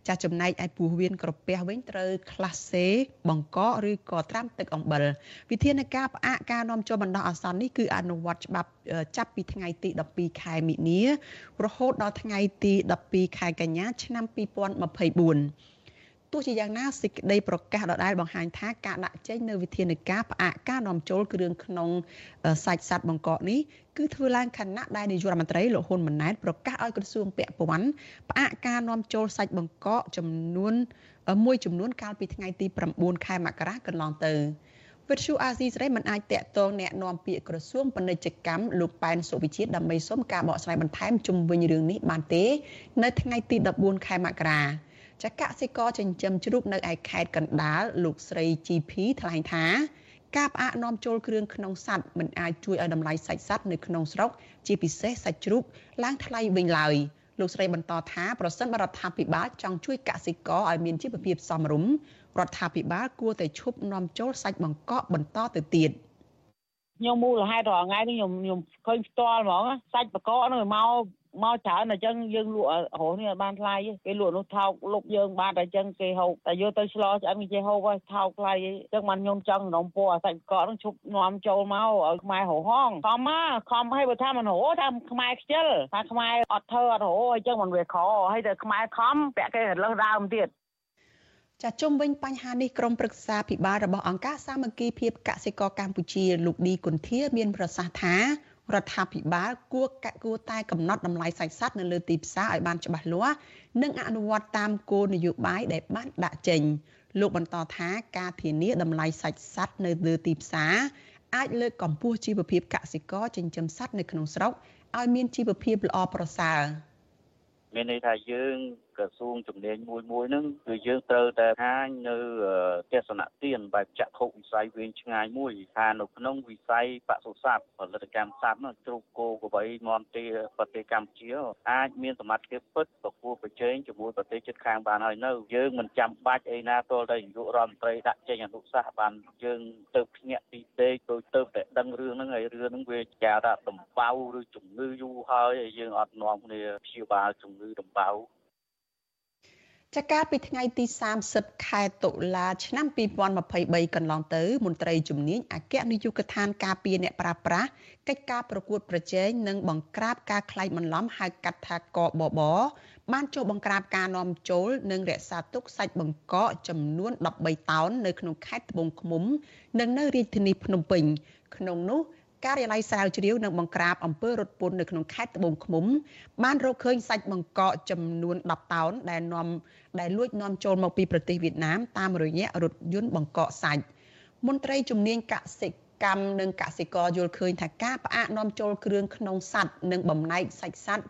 ចាស់ចំណែកឯពោះវៀនក្រពះវិញត្រូវក្លាសេបង្កកឬក៏ត្រាំទឹកអំបិលវិធានការផ្អាកការនាំចូលបណ្ដោះអាសន្ននេះគឺអនុវត្តច្បាប់ចាប់ពីថ្ងៃទី12ខែមិនិនារហូតដល់ថ្ងៃទី12ខែកញ្ញាឆ្នាំ2024 ទោះជាយ៉ាងណាសេចក្តីប្រកាសដដែលបង្ហាញថាការដាក់ចេញនៅវិធានការផ្អាកការនាំចូលគ្រឿងក្នុងសាច់សត្វបង្កកនេះគឺធ្វើឡើងខណៈដែលនាយករដ្ឋមន្ត្រីលោកហ៊ុនម៉ាណែតប្រកាសឲ្យក្រសួងពាក់ព័ន្ធផ្អាកការនាំចូលសាច់បង្កកចំនួនមួយចំនួនកាលពីថ្ងៃទី9ខែមករាកន្លងទៅវិទ្យុអាស៊ីសេរីមិនអាចតាក់ទងแนะនាំពាក្យក្រសួងពាណិជ្ជកម្មលោកប៉ែនសុវិជាតិដើម្បីសុំការបកស្រាយបន្ថែមជុំវិញរឿងនេះបានទេ នៅថ្ងៃទី14ខែមករា ចាកសិករចិញ្ចឹមជ្រូកនៅឯខេត្តកណ្ដាលលោកស្រី GP ថ្លែងថាការផ្អាកនាំចូលគ្រឿងក្នុងសัตว์មិនអាចជួយឲ្យតម្លៃសាច់សัตว์នៅក្នុងស្រុកជាពិសេសសាច់ជ្រូកឡើងថ្លៃវិញឡើយលោកស្រីបន្តថាប្រសិនបរដ្ឋាភិបាលចង់ជួយកសិករឲ្យមានជីវភាពសមរម្យរដ្ឋាភិបាលគួរតែឈប់នាំចូលសាច់បង្កកបន្តទៅទៀតខ្ញុំមូលហេតុរាល់ថ្ងៃនេះខ្ញុំខ្ញុំឃើញផ្ទាល់ហ្មងសាច់បកកនោះមក មកច្រើនអញ្ចឹងយើងលក់រស់នេះអត់បានថ្លៃគេលក់នោះថោកលុបយើងបានតែអញ្ចឹងគេហូបតែយកទៅឆ្លោឆ្អិនគេហូបហើយថោកថ្លៃអញ្ចឹងបានខ្ញុំចង់នំពោអាសាច់កកនឹងឈប់នាំចូលមកឲ្យខ្មែររហងខំមកខំឲ្យបើថាមិនរហថាខ្មែរខ្ជិលថាខ្មែរអត់ធ្វើអត់រហអញ្ចឹងមិនវាខហើយតែខ្មែរខំពាក់គេរលឹះដើមទៀតចាជុំវិញបញ្ហានេះក្រុមប្រឹក្សាភិបាលរបស់អង្គការសាមគ្គីភាពកសិករកម្ពុជាលោកឌីគុន្ធា មានប្រសាសន៍ថា រដ្ឋាភិបាលគួរគួរតែកំណត់តម្លៃសាច់សត្វនៅលើទីផ្សារឲ្យបានច្បាស់លាស់និងអនុវត្តតាមគោលនយោបាយដែលបានដាក់ចេញលោកបន្តថាការធានាតម្លៃសាច់សត្វនៅលើទីផ្សារអាចលើកកម្ពស់ជីវភាពកសិករចិញ្ចឹមសត្វនៅក្នុងស្រុកឲ្យមានជីវភាពល្អប្រសើរមានន័យថាយើងក្រសួងជំនាញមួយមួយហ្នឹងគឺយើងត្រូវតែហាញនៅទស្សនៈទានបែបចក្ខុវិស័យវែងឆ្ងាយមួយថានៅក្នុងវិស័យបសុសត្វផលិតកម្មសត្វនោះជ្រូកគោក្របីមាន់ទាប្រទេសកម្ពុជាអាចមានសមត្ថភាពពិតប្រគួតប្រជែងជាមួយប្រទេសជិតខាងបានហើយនៅយើងមិនចាំបាច់អីណាទល់តែនាយករដ្ឋមន្ត្រីដាក់ចេញអនុសាសន៍បានយើងទៅភ្ញាក់ពីដេកដោយទៅតែដឹងរឿងហ្នឹងហើយរឿងហ្នឹងវាចាថាដំបៅឬជំងឺយូរហើយយើងអត់នាំគ្នាព្យាបាលជំងឺដំបៅ ចាកាលពីថ្ងៃទី30ខែតុលាឆ្នាំ2023កន្លងទៅមន្ត្រីជំនាញអគ្គនាយកដ្ឋានការពារអ្នកប្រាស្រ័យកិច្ចការប្រកួតប្រជែងនិងបង្ក្រាបការក្លែងបន្លំហៅកាត់ថាកបបបានចុះបង្ក្រាបការនាំចូលនិងរក្សាទុកសាច់បង្កកចំនួន13តោននៅក្នុងខេត្តត្បូងឃ្មុំ និងនៅរាជធានីភ្នំពេញក្នុងនោះ ការិយាល័យស្រាវជ្រាវនិងបង្ក្រាបអំពើរត់ពន្ធនៅក្នុងខេត្តត្បូងឃ្មុំបានរកឃើញសាច់បង្កកចំនួន10តោនដែលនាំដែលលួចនាំចូលមកពីប្រទេសវៀតណាមតាមរយៈរថយន្តបង្កកសាច់មន្ត្រីជំនាញកសិកម្មនិងកសិករយល់ឃើញថាការផ្អាកនាំចូលគ្រឿងក្នុងសัตว์និងបំណែកសាច់សัตว์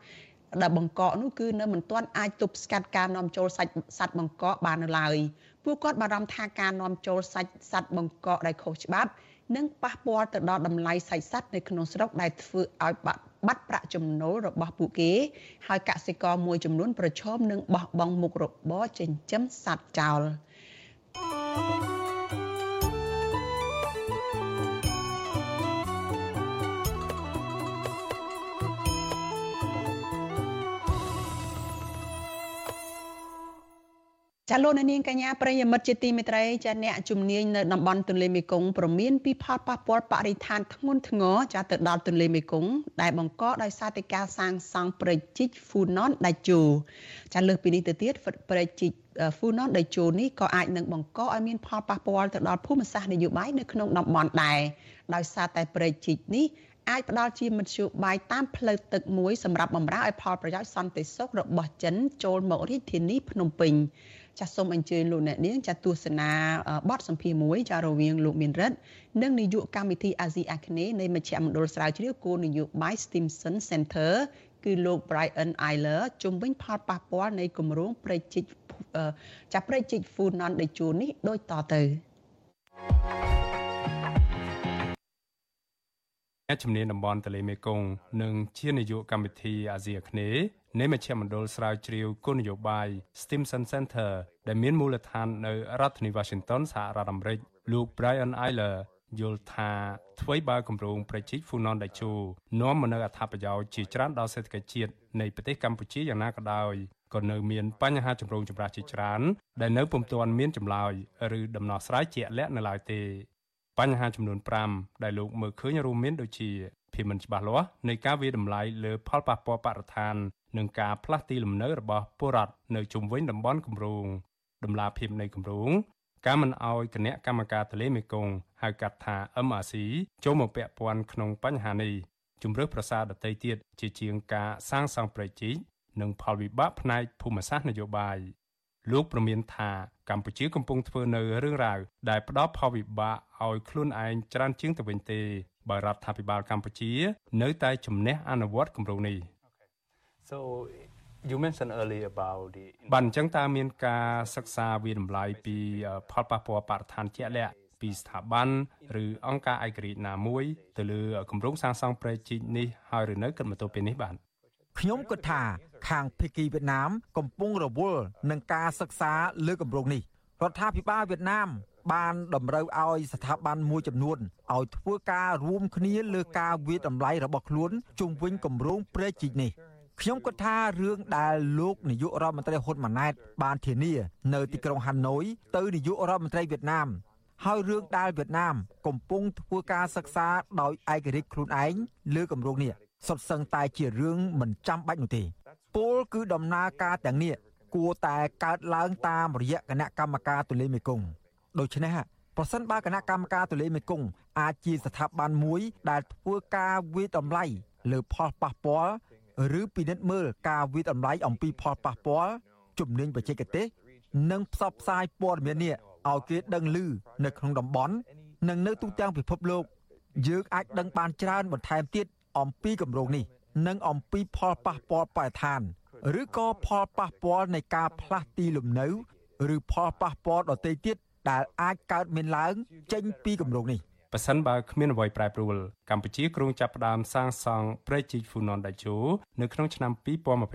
ដែលបង្កកនោះគឺនៅមិនទាន់អាចទប់ស្កាត់ការនាំចូលសាច់សัตว์បង្កកបាននៅឡើយពួកគាត់បារម្ភថាការនាំចូលសាច់សัตว์បង្កកដែលខុសច្បាប់ និងប៉ះពាល់ទៅដល់តម្លៃសាច់សត្វនៅក្នុងស្រុកដែលធ្វើឲ្យបាត់បាត់ប្រាក់ចំណូលរបស់ពួកគេហើយកសិករមួយចំនួនប្រឈមនឹងបោះបង់មុខរបរចិញ្ចឹមសត្វចោល ចាលោកនាងកញ្ញាប្រិយមិត្តជាទីមេត្រីចាអ្នកជំនាញនៅតំបន់ទន្លេមេគង្គប្រមានពីផលប៉ះពាល់បរិស្ថានធ្ងន់ធ្ងរចាទៅដល់ទន្លេមេគង្គដែលបង្កដោយសារតែការសាងសង់ព្រែកជីកហ្វូណនដាច់ជោចាលើសពីនេះទៅទៀតព្រែកជីកហ្វូណនដាច់ជោនេះក៏អាចនឹងបង្កឲ្យមានផលប៉ះពាល់ទៅដល់ភូមិសាស្ត្រនយោបាយនៅក្នុងតំបន់ដែរដោយសារតែព្រែកជីកនេះអាចផ្ដល់ជាមធ្យោបាយតាមផ្លូវទឹកមួយសម្រាប់បម្រើឲ្យផលប្រយោជន៍សន្តិសុខរបស់ចិនចូលមករាជធានីភ្នំពេញ ចាសសូមអញ្ជើញលោកអ្នកនាងចាទស្សនាបទសម្ភាសន៍មួយចារវាងលោកមានរិទ្ធនិងនាយកកម្មវិធីអាស៊ីអាគ្នេយ៍នៃមជ្ឈមណ្ឌលស្រាវជ្រាវគោលនយោបាយ Stimson Center គឺលោក Brian Eiler ជំវិញផលប៉ះពាល់នៃគម្រោងប្រជិកចាប្រជិក Funan ដេជូនេះដូចតទៅអ្នកជំនាញតំបន់ទន្លេមេគង្គនិងជានាយកកម្មវិធីអាស៊ីអាគ្នេយ៍ នៃមជ្ឈមណ្ឌលស្រាវជ្រាវគោលនយោបាយ Stimson Center ដែលមានមូលដ្ឋាននៅរដ្ឋធានី Washington សហរដ្ឋអាមេរិកលោក Brian Eiler យល់ថាអ្វីបើគម្រោងប្រជាហ្វូណនដៃជូនាំមកនូវអត្ថប្រយោជន៍ជាច្រើនដល់សេដ្ឋកិច្ចជាតិនៃប្រទេសកម្ពុជាយ៉ាងណាក៏ដោយក៏នៅមានបញ្ហាចម្រូងចម្រាសជាច្រើន ដែលនៅពុំទាន់មានចម្លើយឬដំណោះស្រាយជាក់លាក់នៅឡើយទេ បញ្ហាចំនួន5ដែលលោកមើលឃើញរួមមានដូចជាភាពមិនច្បាស់លាស់នៃការវិតម្លៃលើផលប៉ះពាល់បរិស្ថាន និងការផ្លាស់ទីលំនៅរបស់ពលរដ្ឋនៅជុំវិញតំបន់គម្រោងដំណាភាពនៃគម្រោងការមិនអោយគណៈកម្មការទន្លេមេគង្គហៅកាត់ថា MRC ចូលមកពាក់ព័ន្ធក្នុងបញ្ហានេះជំរឿសប្រសាដតីទៀតជាជាងការសាងសង់ប្រជិកនិងផលវិបាកផ្នែកភូមិសាស្ត្រនយោបាយលោកប្រមានថាកម្ពុជាកំពុងធ្វើនៅរឿងរ៉ាវដែលផ្ដោតផលវិបាកឲ្យខ្លួនឯងច្រើនជាងទៅវិញទេបើរដ្ឋាភិបាលកម្ពុជា នៅតែជំនះអនុវត្តគម្រោងនេះ So you mentioned earlier about the បានអញ្ចឹងតើមានការសិក្សាវិតម្លៃពីផលប៉ះពាល់បរិស្ថានជាក់លាក់ពីស្ថាប័នឬអង្គការឯករាជ្យណាមួយទៅលើគម្រោងសាងសង់ប្រេជីកនេះហើយឬនៅគិតមកទល់ពេលនេះបាទខ្ញុំគិតថាខាងភៀកគីវៀតណាម កំពុងរវល់នឹងការសិក្សាលើគម្រោងនេះរដ្ឋាភិបាលវៀតណាម បានតម្រូវឲ្យស្ថាប័នមួយចំនួនឲ្យធ្វើការរួមគ្នាលើការវិតម្លៃរបស់ខ្លួនជុំវិញគម្រោងព្រែកជីកនេះ ខ្ញុំគិតថារឿងដែលលោកនាយករដ្ឋមន្ត្រីហ៊ុនម៉ាណែតបានធានា នៅទីក្រុងហាណូយទៅនាយករដ្ឋមន្ត្រីវៀតណាមហើយរឿងដែលវៀតណាម កំពុងធ្វើការសិក្សាដោយឯករាជ្យខ្លួនឯងលើគម្រោងនេះសុទ្ធសឹងតែជារឿងមិនចាំបាច់នោះទេពលគឺដំណើរការទាំងនេះគួរតែកើតឡើងតាមរយៈគណៈកម្មការទូលេមេគង្គដូច្នេះប្រសិនបើគណៈកម្មការទូលេមេគង្គអាចជាស្ថាប័នមួយដែលធ្វើការវិតម្លៃលើផលប៉ះពាល់ ឬពិនិត្យមើលការវិតម្លៃអំពីផលប៉ះពាល់ជំនាញបច្ចេកទេសនិងផ្សព្វផ្សាយព័ត៌មាននេះឲ្យគេដឹងឮនៅក្នុងតំបន់និងនៅទូទាំងពិភពលោកយើងអាចដឹងបានច្រើនបន្ថែមទៀតអំពីគម្រោងនេះ និងអំពីផលប៉ះពាល់បរិស្ថានឬក៏ផលប៉ះពាល់នៃការផ្លាស់ទីលំនៅ ឬផលប៉ះពាល់ដទៃទៀតដែលអាចកើតមានឡើងចេញពីគម្រោងនេះ ប៉ះសិនបើគ្មានអ្វីប្រែប្រួលកម្ពុជាគ្រោងចាប់ផ្ដើមសាងសង់ព្រែកជីកហ្វូណនដៃជូនៅក្នុងឆ្នាំ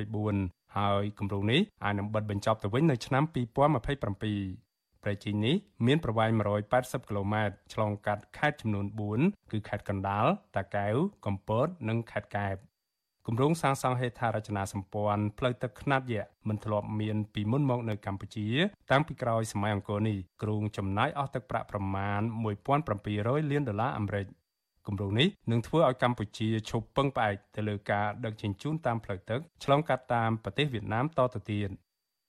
2024ហើយគម្រោងនេះអាចនឹងបិទបញ្ចប់ទៅវិញនៅឆ្នាំ2027ព្រែកជីកនេះមានប្រវែង180គីឡូម៉ែត្រឆ្លងកាត់ខេត្តចំនួន4គឺខេត្តកណ្ដាល តាកែវ កំពត និងខេត្តកែប គម្រោងសាងសង់ហេដ្ឋារចនាសម្ព័ន្ធផ្លូវទឹកខ្នាតយក្សមិនធ្លាប់មានពីមុនមកនៅកម្ពុជា តាំងពីក្រោយសម័យអង្គរនេះគ្រោងចំណាយអស់ទឹកប្រាក់ប្រមាណ1700លានដុល្លារអាមេរិកគម្រោងនេះនឹងធ្វើឲ្យកម្ពុជាឈប់ពឹងផ្អែកទៅលើការដឹកជញ្ជូនតាមផ្លូវទឹកឆ្លងកាត់តាមប្រទេសវៀតណាមតទៅទៀត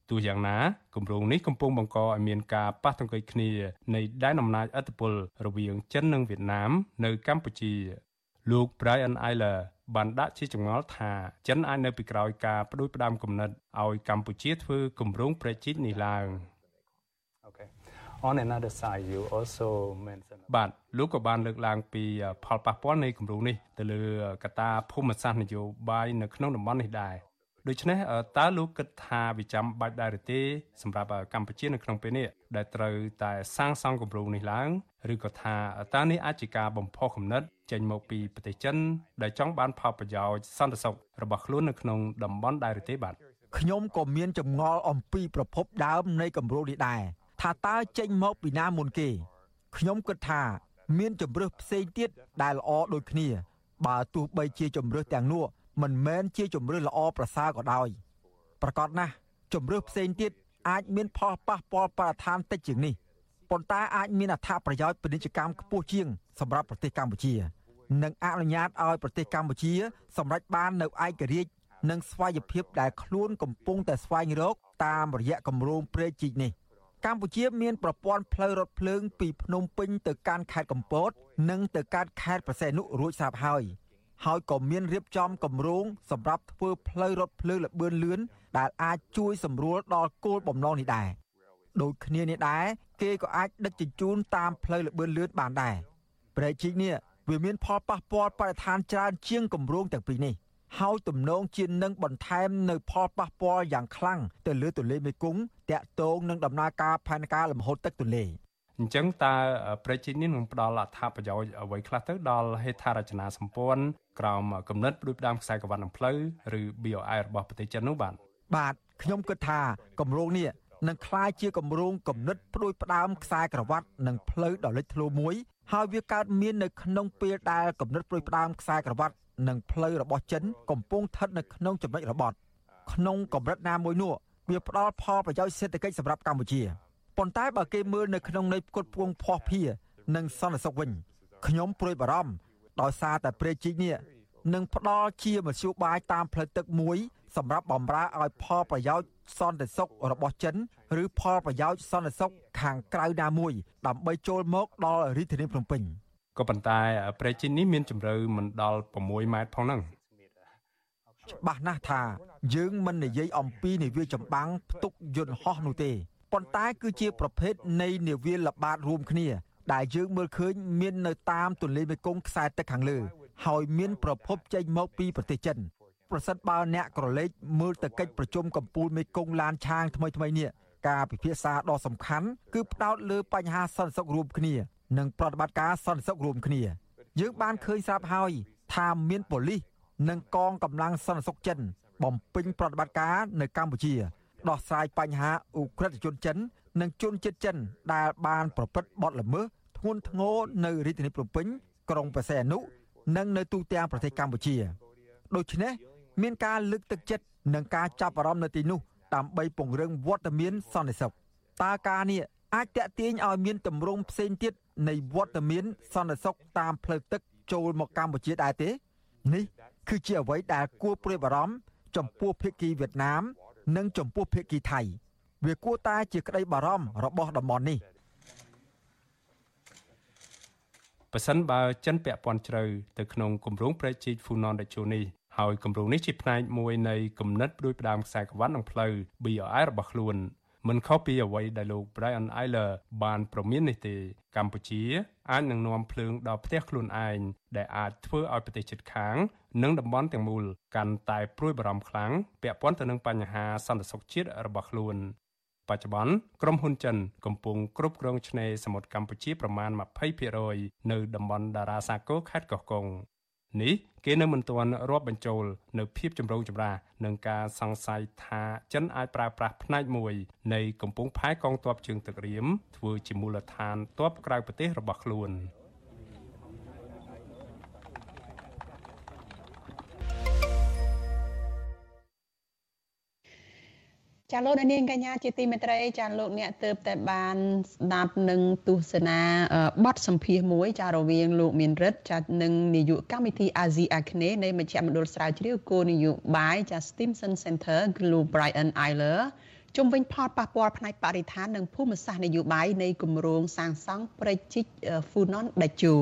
ទោះយ៉ាងណាគម្រោងនេះកំពុងបង្កឲ្យមានការប៉ះទង្គិចគ្នានៃដែនអំណាចឥទ្ធិពលរវាងចិននិងវៀតណាមនៅកម្ពុជា លោក Brian Eiler បានដាក់ជាចម្ងល់ថាចិនអាចនៅពីក្រោយការបដិបដាមគំនិតឲ្យកម្ពុជាធ្វើគម្រោងប្រជិតនេះឡើង Okay on another side you also mention បាទលោកក៏បានលើកឡើងពីផលប៉ះពាល់នៃគម្រោងនេះទៅលើកត្តាភូមិសាស្ត្រនយោបាយនៅក្នុងតំបន់នេះដែរ ដូច្នេះតើលោកគិតថាវាចាំបាច់ដែរឬទេសម្រាប់កម្ពុជានៅក្នុងពេលនេះដែលត្រូវតែសាងសង់គម្រោងនេះឡើងឬក៏ថាតើនេះអាចជាការបំផុសគំនិតចេញមកពីប្រទេសចិន ដែលចង់បានផលប្រយោជន៍សន្តិសុខរបស់ខ្លួននៅក្នុងតំបន់ដែរឬទេបាទខ្ញុំក៏មានចម្ងល់អំពីប្រភពដើមនៃគម្រោងនេះដែរថាតើចេញមកពីណាមុនគេខ្ញុំគិតថាមានជំរើសផ្សេងទៀតដែលល្អដូចគ្នា បើទោះបីជាជំរើសទាំងនោះ មិនមែនជាជំរើសល្អប្រសើរក៏ដោយប្រកបណាស់ជំរើសផ្សេងទៀតអាចមានផលប៉ះពាល់បរិស្ថានតិចជាងនេះប៉ុន្តែអាចមានអត្ថប្រយោជន៍ពាណិជ្ជកម្មខ្ពស់ជាងសម្រាប់ប្រទេសកម្ពុជានិងអនុញ្ញាតឲ្យប្រទេសកម្ពុជា សម្រេចបាននៅឯករាជ្យនិងស្វ័យភាពដែលខ្លួនកំពុងតែស្វែងរកតាមរយៈគម្រោងព្រែកជីកនេះកម្ពុជាមានប្រព័ន្ធផ្លូវរថភ្លើងពីភ្នំពេញទៅកាន់ខេត្តកំពត និងទៅកាន់ខេត្តប្រសេនុរួចស្រាប់ហើយ ហើយក៏មានរៀបចំគម្រោងសម្រាប់ធ្វើផ្លូវរថភ្លើងល្បឿនលឿនដែលអាចជួយសម្រួលដល់គោលបំណងនេះដែរដូចគ្នានេះដែរគេក៏អាចដឹកជញ្ជូនតាមផ្លូវល្បឿនលឿនបានដែរប្រែជីកនេះវាមានផលប៉ះពាល់បរិស្ថានច្រើនជាងគម្រោងទាំងពីរនេះហើយទំនងជានឹងបន្ថែមនៅផលប៉ះពាល់យ៉ាងខ្លាំងទៅលើទន្លេមេគង្គតាក់ទងនឹងដំណើរការផែនការលំហូរទឹកទន្លេ អអញ្ចឹងតើប្រជិញនេះនឹងផ្ដល់អត្ថប្រយោជន៍អ្វីខ្លះទៅដល់ហេដ្ឋារចនាសម្ព័ន្ធក្រោមគំនិតផ្ដួចផ្ដើមខ្សែក្រវ៉ាត់នឹងផ្លូវឬ BOI របស់ប្រទេសចិននោះបាទបាទខ្ញុំគិតថាគម្រោងនេះនឹងក្លាយជាគម្រោងគំនិតផ្ដួចផ្ដើមខ្សែក្រវ៉ាត់និងផ្លូវដ៏លេចធ្លោមួយហើយវាកើតមាននៅក្នុងពេលដែលគំនិតផ្ដួចផ្ដើមខ្សែក្រវ៉ាត់និងផ្លូវរបស់ចិនកំពុងស្ថិតនៅក្នុងចំណុចរបត់ក្នុងកម្រិតណាមួយនោះវាផ្ដល់ផលប្រយោជន៍សេដ្ឋកិច្ចសម្រាប់កម្ពុជា ប៉ុន្តែបើគេមើលនៅក្នុងន័យផ្គត់ផ្គង់ភ័ស្តុភារនិងសន្តិសុខវិញខ្ញុំព្រួយបារម្ភដោយសារតែព្រែជីកនេះនឹងផ្ដល់ជាមធ្យោបាយតាមផ្លូវទឹកមួយសម្រាប់បំរើឲ្យផលប្រយោជន៍សន្តិសុខរបស់ចិនឬផលប្រយោជន៍សន្តិសុខខាងក្រៅណាមួយដើម្បីចូលមកដល់រាជធានីភ្នំពេញក៏ប៉ុន្តែព្រែជីកនេះមានជម្រៅមិនដល់6ម៉ែត្រផងហ្នឹងច្បាស់ណាស់ថាយើងមិននិយាយអំពីនាវាចម្បាំងផ្ទុកយន្តហោះនោះទេ ប៉ុន្តែគឺជាប្រភេទនៃនាវាល្បាតរួមគ្នា ដែលយើងមើលឃើញមាននៅតាមទន្លេមេគង្គខ្សែទឹកខាងលើហើយមានប្រភពចេញមកពីប្រទេសចិនប្រសិនបើអ្នកក្រឡេកមើលទៅកិច្ចប្រជុំកំពូលមេគង្គឡានឆាងថ្មីថ្មីនេះការពិភាក្សាដ៏សំខាន់គឺផ្ដោតលើបញ្ហាសន្តិសុខរួមគ្នា និងប្រតិបត្តិការសន្តិសុខរួមគ្នា យើងបានឃើញស្រាប់ហើយថាមានប៉ូលីសនិងកងកម្លាំងសន្តិសុខចិន បំពេញប្រតិបត្តិការនៅកម្ពុជា ដោះស្រាយបញ្ហាអ ுக ្រិតជនចិន និងជនជាតិចិន ដែលបានប្រព្រឹត្តបទល្មើសធ្ងន់ធ្ងរនៅរាជធានីភ្នំពេញក្រុងបរសៃអនុនិងនៅទូទាំងប្រទេសកម្ពុជាដូច្នេះមានការលើកទឹកចិត្តនិងការចាប់អារម្មណ៍នៅទីនោះដើម្បីពង្រឹងវត្តមានសន្តិសុខតើការនេះអាចតេទៀងឲ្យមានទម្រង់ផ្សេងទៀតនៃវត្តមានសន្តិសុខតាមផ្លូវទឹកចូលមកកម្ពុជាដែរទេ នេះគឺជាអ្វីដែលគួរព្រួយបារម្ភចំពោះភាគីវៀតណាម និងចំពោះភាគីថៃ វាគួរតែជាក្តីបារម្ភរបស់តំបន់នេះប៉ះសិនបើចិនពាក់ព័ន្ធជ្រៅទៅក្នុងគម្រោងប្រេជីកហ្វូណនដេជូនេះហើយគម្រោងនេះជាផ្នែកមួយនៃគំនិតផ្ដួចផ្ដើមខ្សែក្រវ៉ាត់និងផ្លូវ BRI របស់ខ្លួន មិនខុសពីអ្វីដែលលោក Brian Eiler បានប្រមាននេះទេ កម្ពុជាអាចនឹងនាំភ្លើងដល់ផ្ទះខ្លួនឯងដែលអាចធ្វើឲ្យប្រទេសជិតខាង និងតំបន់ទាំងមូលកាន់តែព្រួយបារម្ភខ្លាំងពាក់ព័ន្ធទៅនឹងបញ្ហាសន្តិសុខជាតិរបស់ខ្លួនបច្ចុប្បន្នក្រុមហ៊ុនចិនកំពុងគ្រប់គ្រងឆ្នេរសមុទ្រកម្ពុជាប្រមាណ20%នៅតំបន់តារាសាគរខេត្តកោះកុង នេះគេនៅមិនទាន់រាប់បញ្ចូលនៅភាពចម្រូងចម្រាសនឹងការសង្ស័យថាចិនអាចប្រើប្រាស់ផ្នែកមួយនៃកំពង់ផែកងទ័ពជើងទឹករៀមធ្វើជាមូលដ្ឋានទ័ពក្រៅប្រទេសរបស់ខ្លួន។ ចាលោកនាងកញ្ញាជាទីមេត្រីចាលោកអ្នកទៅតែបានស្ដាប់នឹងទស្សនាបទសម្ភាសមួយចារវាងលោកមានរិទ្ធចានិងនាយកកម្មវិធីអាស៊ីអាគ្នេយ៍នៃមជ្ឈមណ្ឌលស្រាវជ្រាវគោលនយោបាយចា Stimson Center គឺលោក Brian Eiler ជុំវិញផលប៉ះពាល់ផ្នែកបរិស្ថាននិងភូមិសាស្ត្រនយោបាយនៃគម្រោងសាងសង់ព្រែកជីក Funon Dachu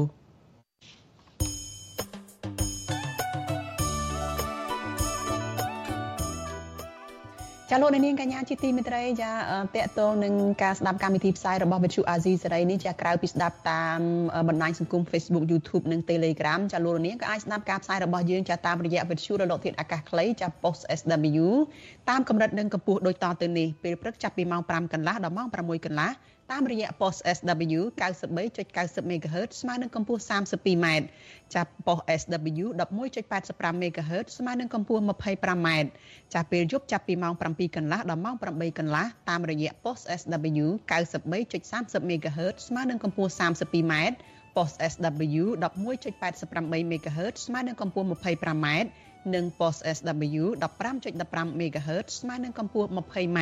ចាលោកនាងកញ្ញាជាទីមេត្រីចាតកតងនឹងការស្ដាប់កម្មវិធីផ្សាយរបស់វិទ្យុអាស៊ីសេរីនេះចាក្រៅពីស្ដាប់តាមបណ្ដាញសង្គម Facebook YouTube និង Telegram ចាលោកនាងក៏អាចស្ដាប់ការផ្សាយរបស់យើងចាតាមរយៈវិទ្យុរលកធាតុអាកាសខ្លីចា Post SW តាមកម្រិតនិងកម្ពស់ដូចតទៅនេះពេលព្រឹកចាប់ពីម៉ោង5កន្លះដល់ម៉ោង6កន្លះតាមរយៈ post SW 93.90 MHz ស្មើនឹងកម្ពស់ 32m ចាប់ post SW 11.85 MHz ស្មើនឹងកម្ពស់ 25m ចាប់ពេលយប់ចាប់ពីម៉ោង7កន្លះដល់ម៉ោង8កន្លះតាមរយៈ post SW 93.30 MHz ស្មើនឹងកម្ពស់ 32m post SW 11.88 MHz ស្មើនឹងកម្ពស់ 25m និង post SW 15.15 MHz ស្មើនឹងកម្ពស់ 20m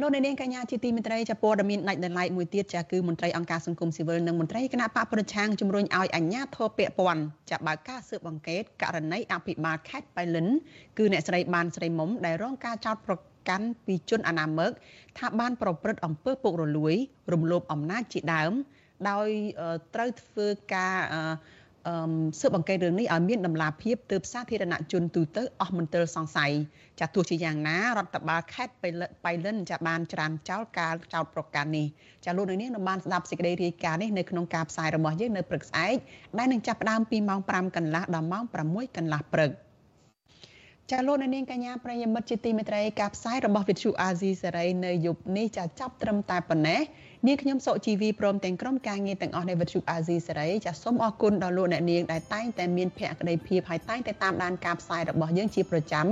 លោកនាងកញ្ញាជាទីមេត្រីចាព័ត៌មានដាច់ដライមួយទៀតចាគឺមន្ត្រីអង្គការសង្គមស៊ីវិលនិងមន្ត្រីគណៈបកប្រឆាំងជំរុញឲ្យអាជ្ញាធរពាក់ព័ន្ធចាបើកការស៊ើបអង្កេតករណីអភិបាលខេត្តបៃលិនគឺអ្នកស្រីបានស្រីមុំដែលរងការចោទប្រកាន់ពីជនអនាមិកថាបានប្រព្រឹត្តអំពើពុករលួយ រំលោភអំណាចជាដើម ដោយត្រូវធ្វើការ ស៊ើបអង្កេតរឿងនេះឲ្យមានដំណាភាពទើបសាធារណជនទូទៅអស់មន្ទិលសង្ស័យចាទោះជាយ៉ាងណារដ្ឋបាលខេត្តបៃលិនចាបានច្រានចោលការចោតប្រកាន់នេះចាលោកនាងនឹងបានស្ដាប់សេចក្តីរាយការណ៍នេះនៅក្នុងការផ្សាយរបស់យើងនៅព្រឹកស្អែកដែលនឹងចាប់ផ្ដើមពីម៉ោង5កន្លះដល់ម៉ោង6កន្លះព្រឹកចាលោកនាងកញ្ញាប្រិយមិត្តជាទីមេត្រីការផ្សាយរបស់វិទ្យុអាស៊ីសេរីនៅយប់នេះចាចាប់ត្រឹមតែប៉ុណ្ណេះ នាងខ្ញុំសុជីវីព្រមទាំងក្រុមការងារទាំងអស់នៃវិទ្យុអាស៊ីសេរីចាសូមអរគុណដល់លោកអ្នកនាងដែលតែងតែមានភក្ដីភាពហើយតែងតែតាមដានការផ្សាយរបស់យើងជាប្រចាំ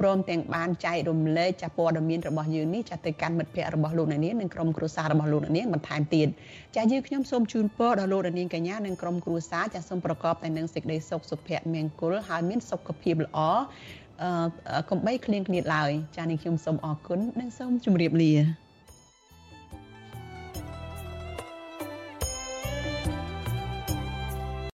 ព្រមទាំងបានចែករំលែកចាព័ត៌មានរបស់យើងនេះចាទៅកាន់មិត្តភ័ក្តិរបស់លោកអ្នកនាងនិងក្រុមគ្រួសាររបស់លោកអ្នកនាងបន្ថែមទៀតចាយើងខ្ញុំសូមជូនពរដល់លោកអ្នកនាងកញ្ញានិងក្រុមគ្រួសារចាសូមប្រកបតែនឹងសេចក្តីសុខសុភមង្គលហើយមានសុខភាពល្អអឺកំបីគ្លៀងគ្នៀតឡើយចានេះខ្ញុំសូមអរគុណនិងសូមជម្រាបលា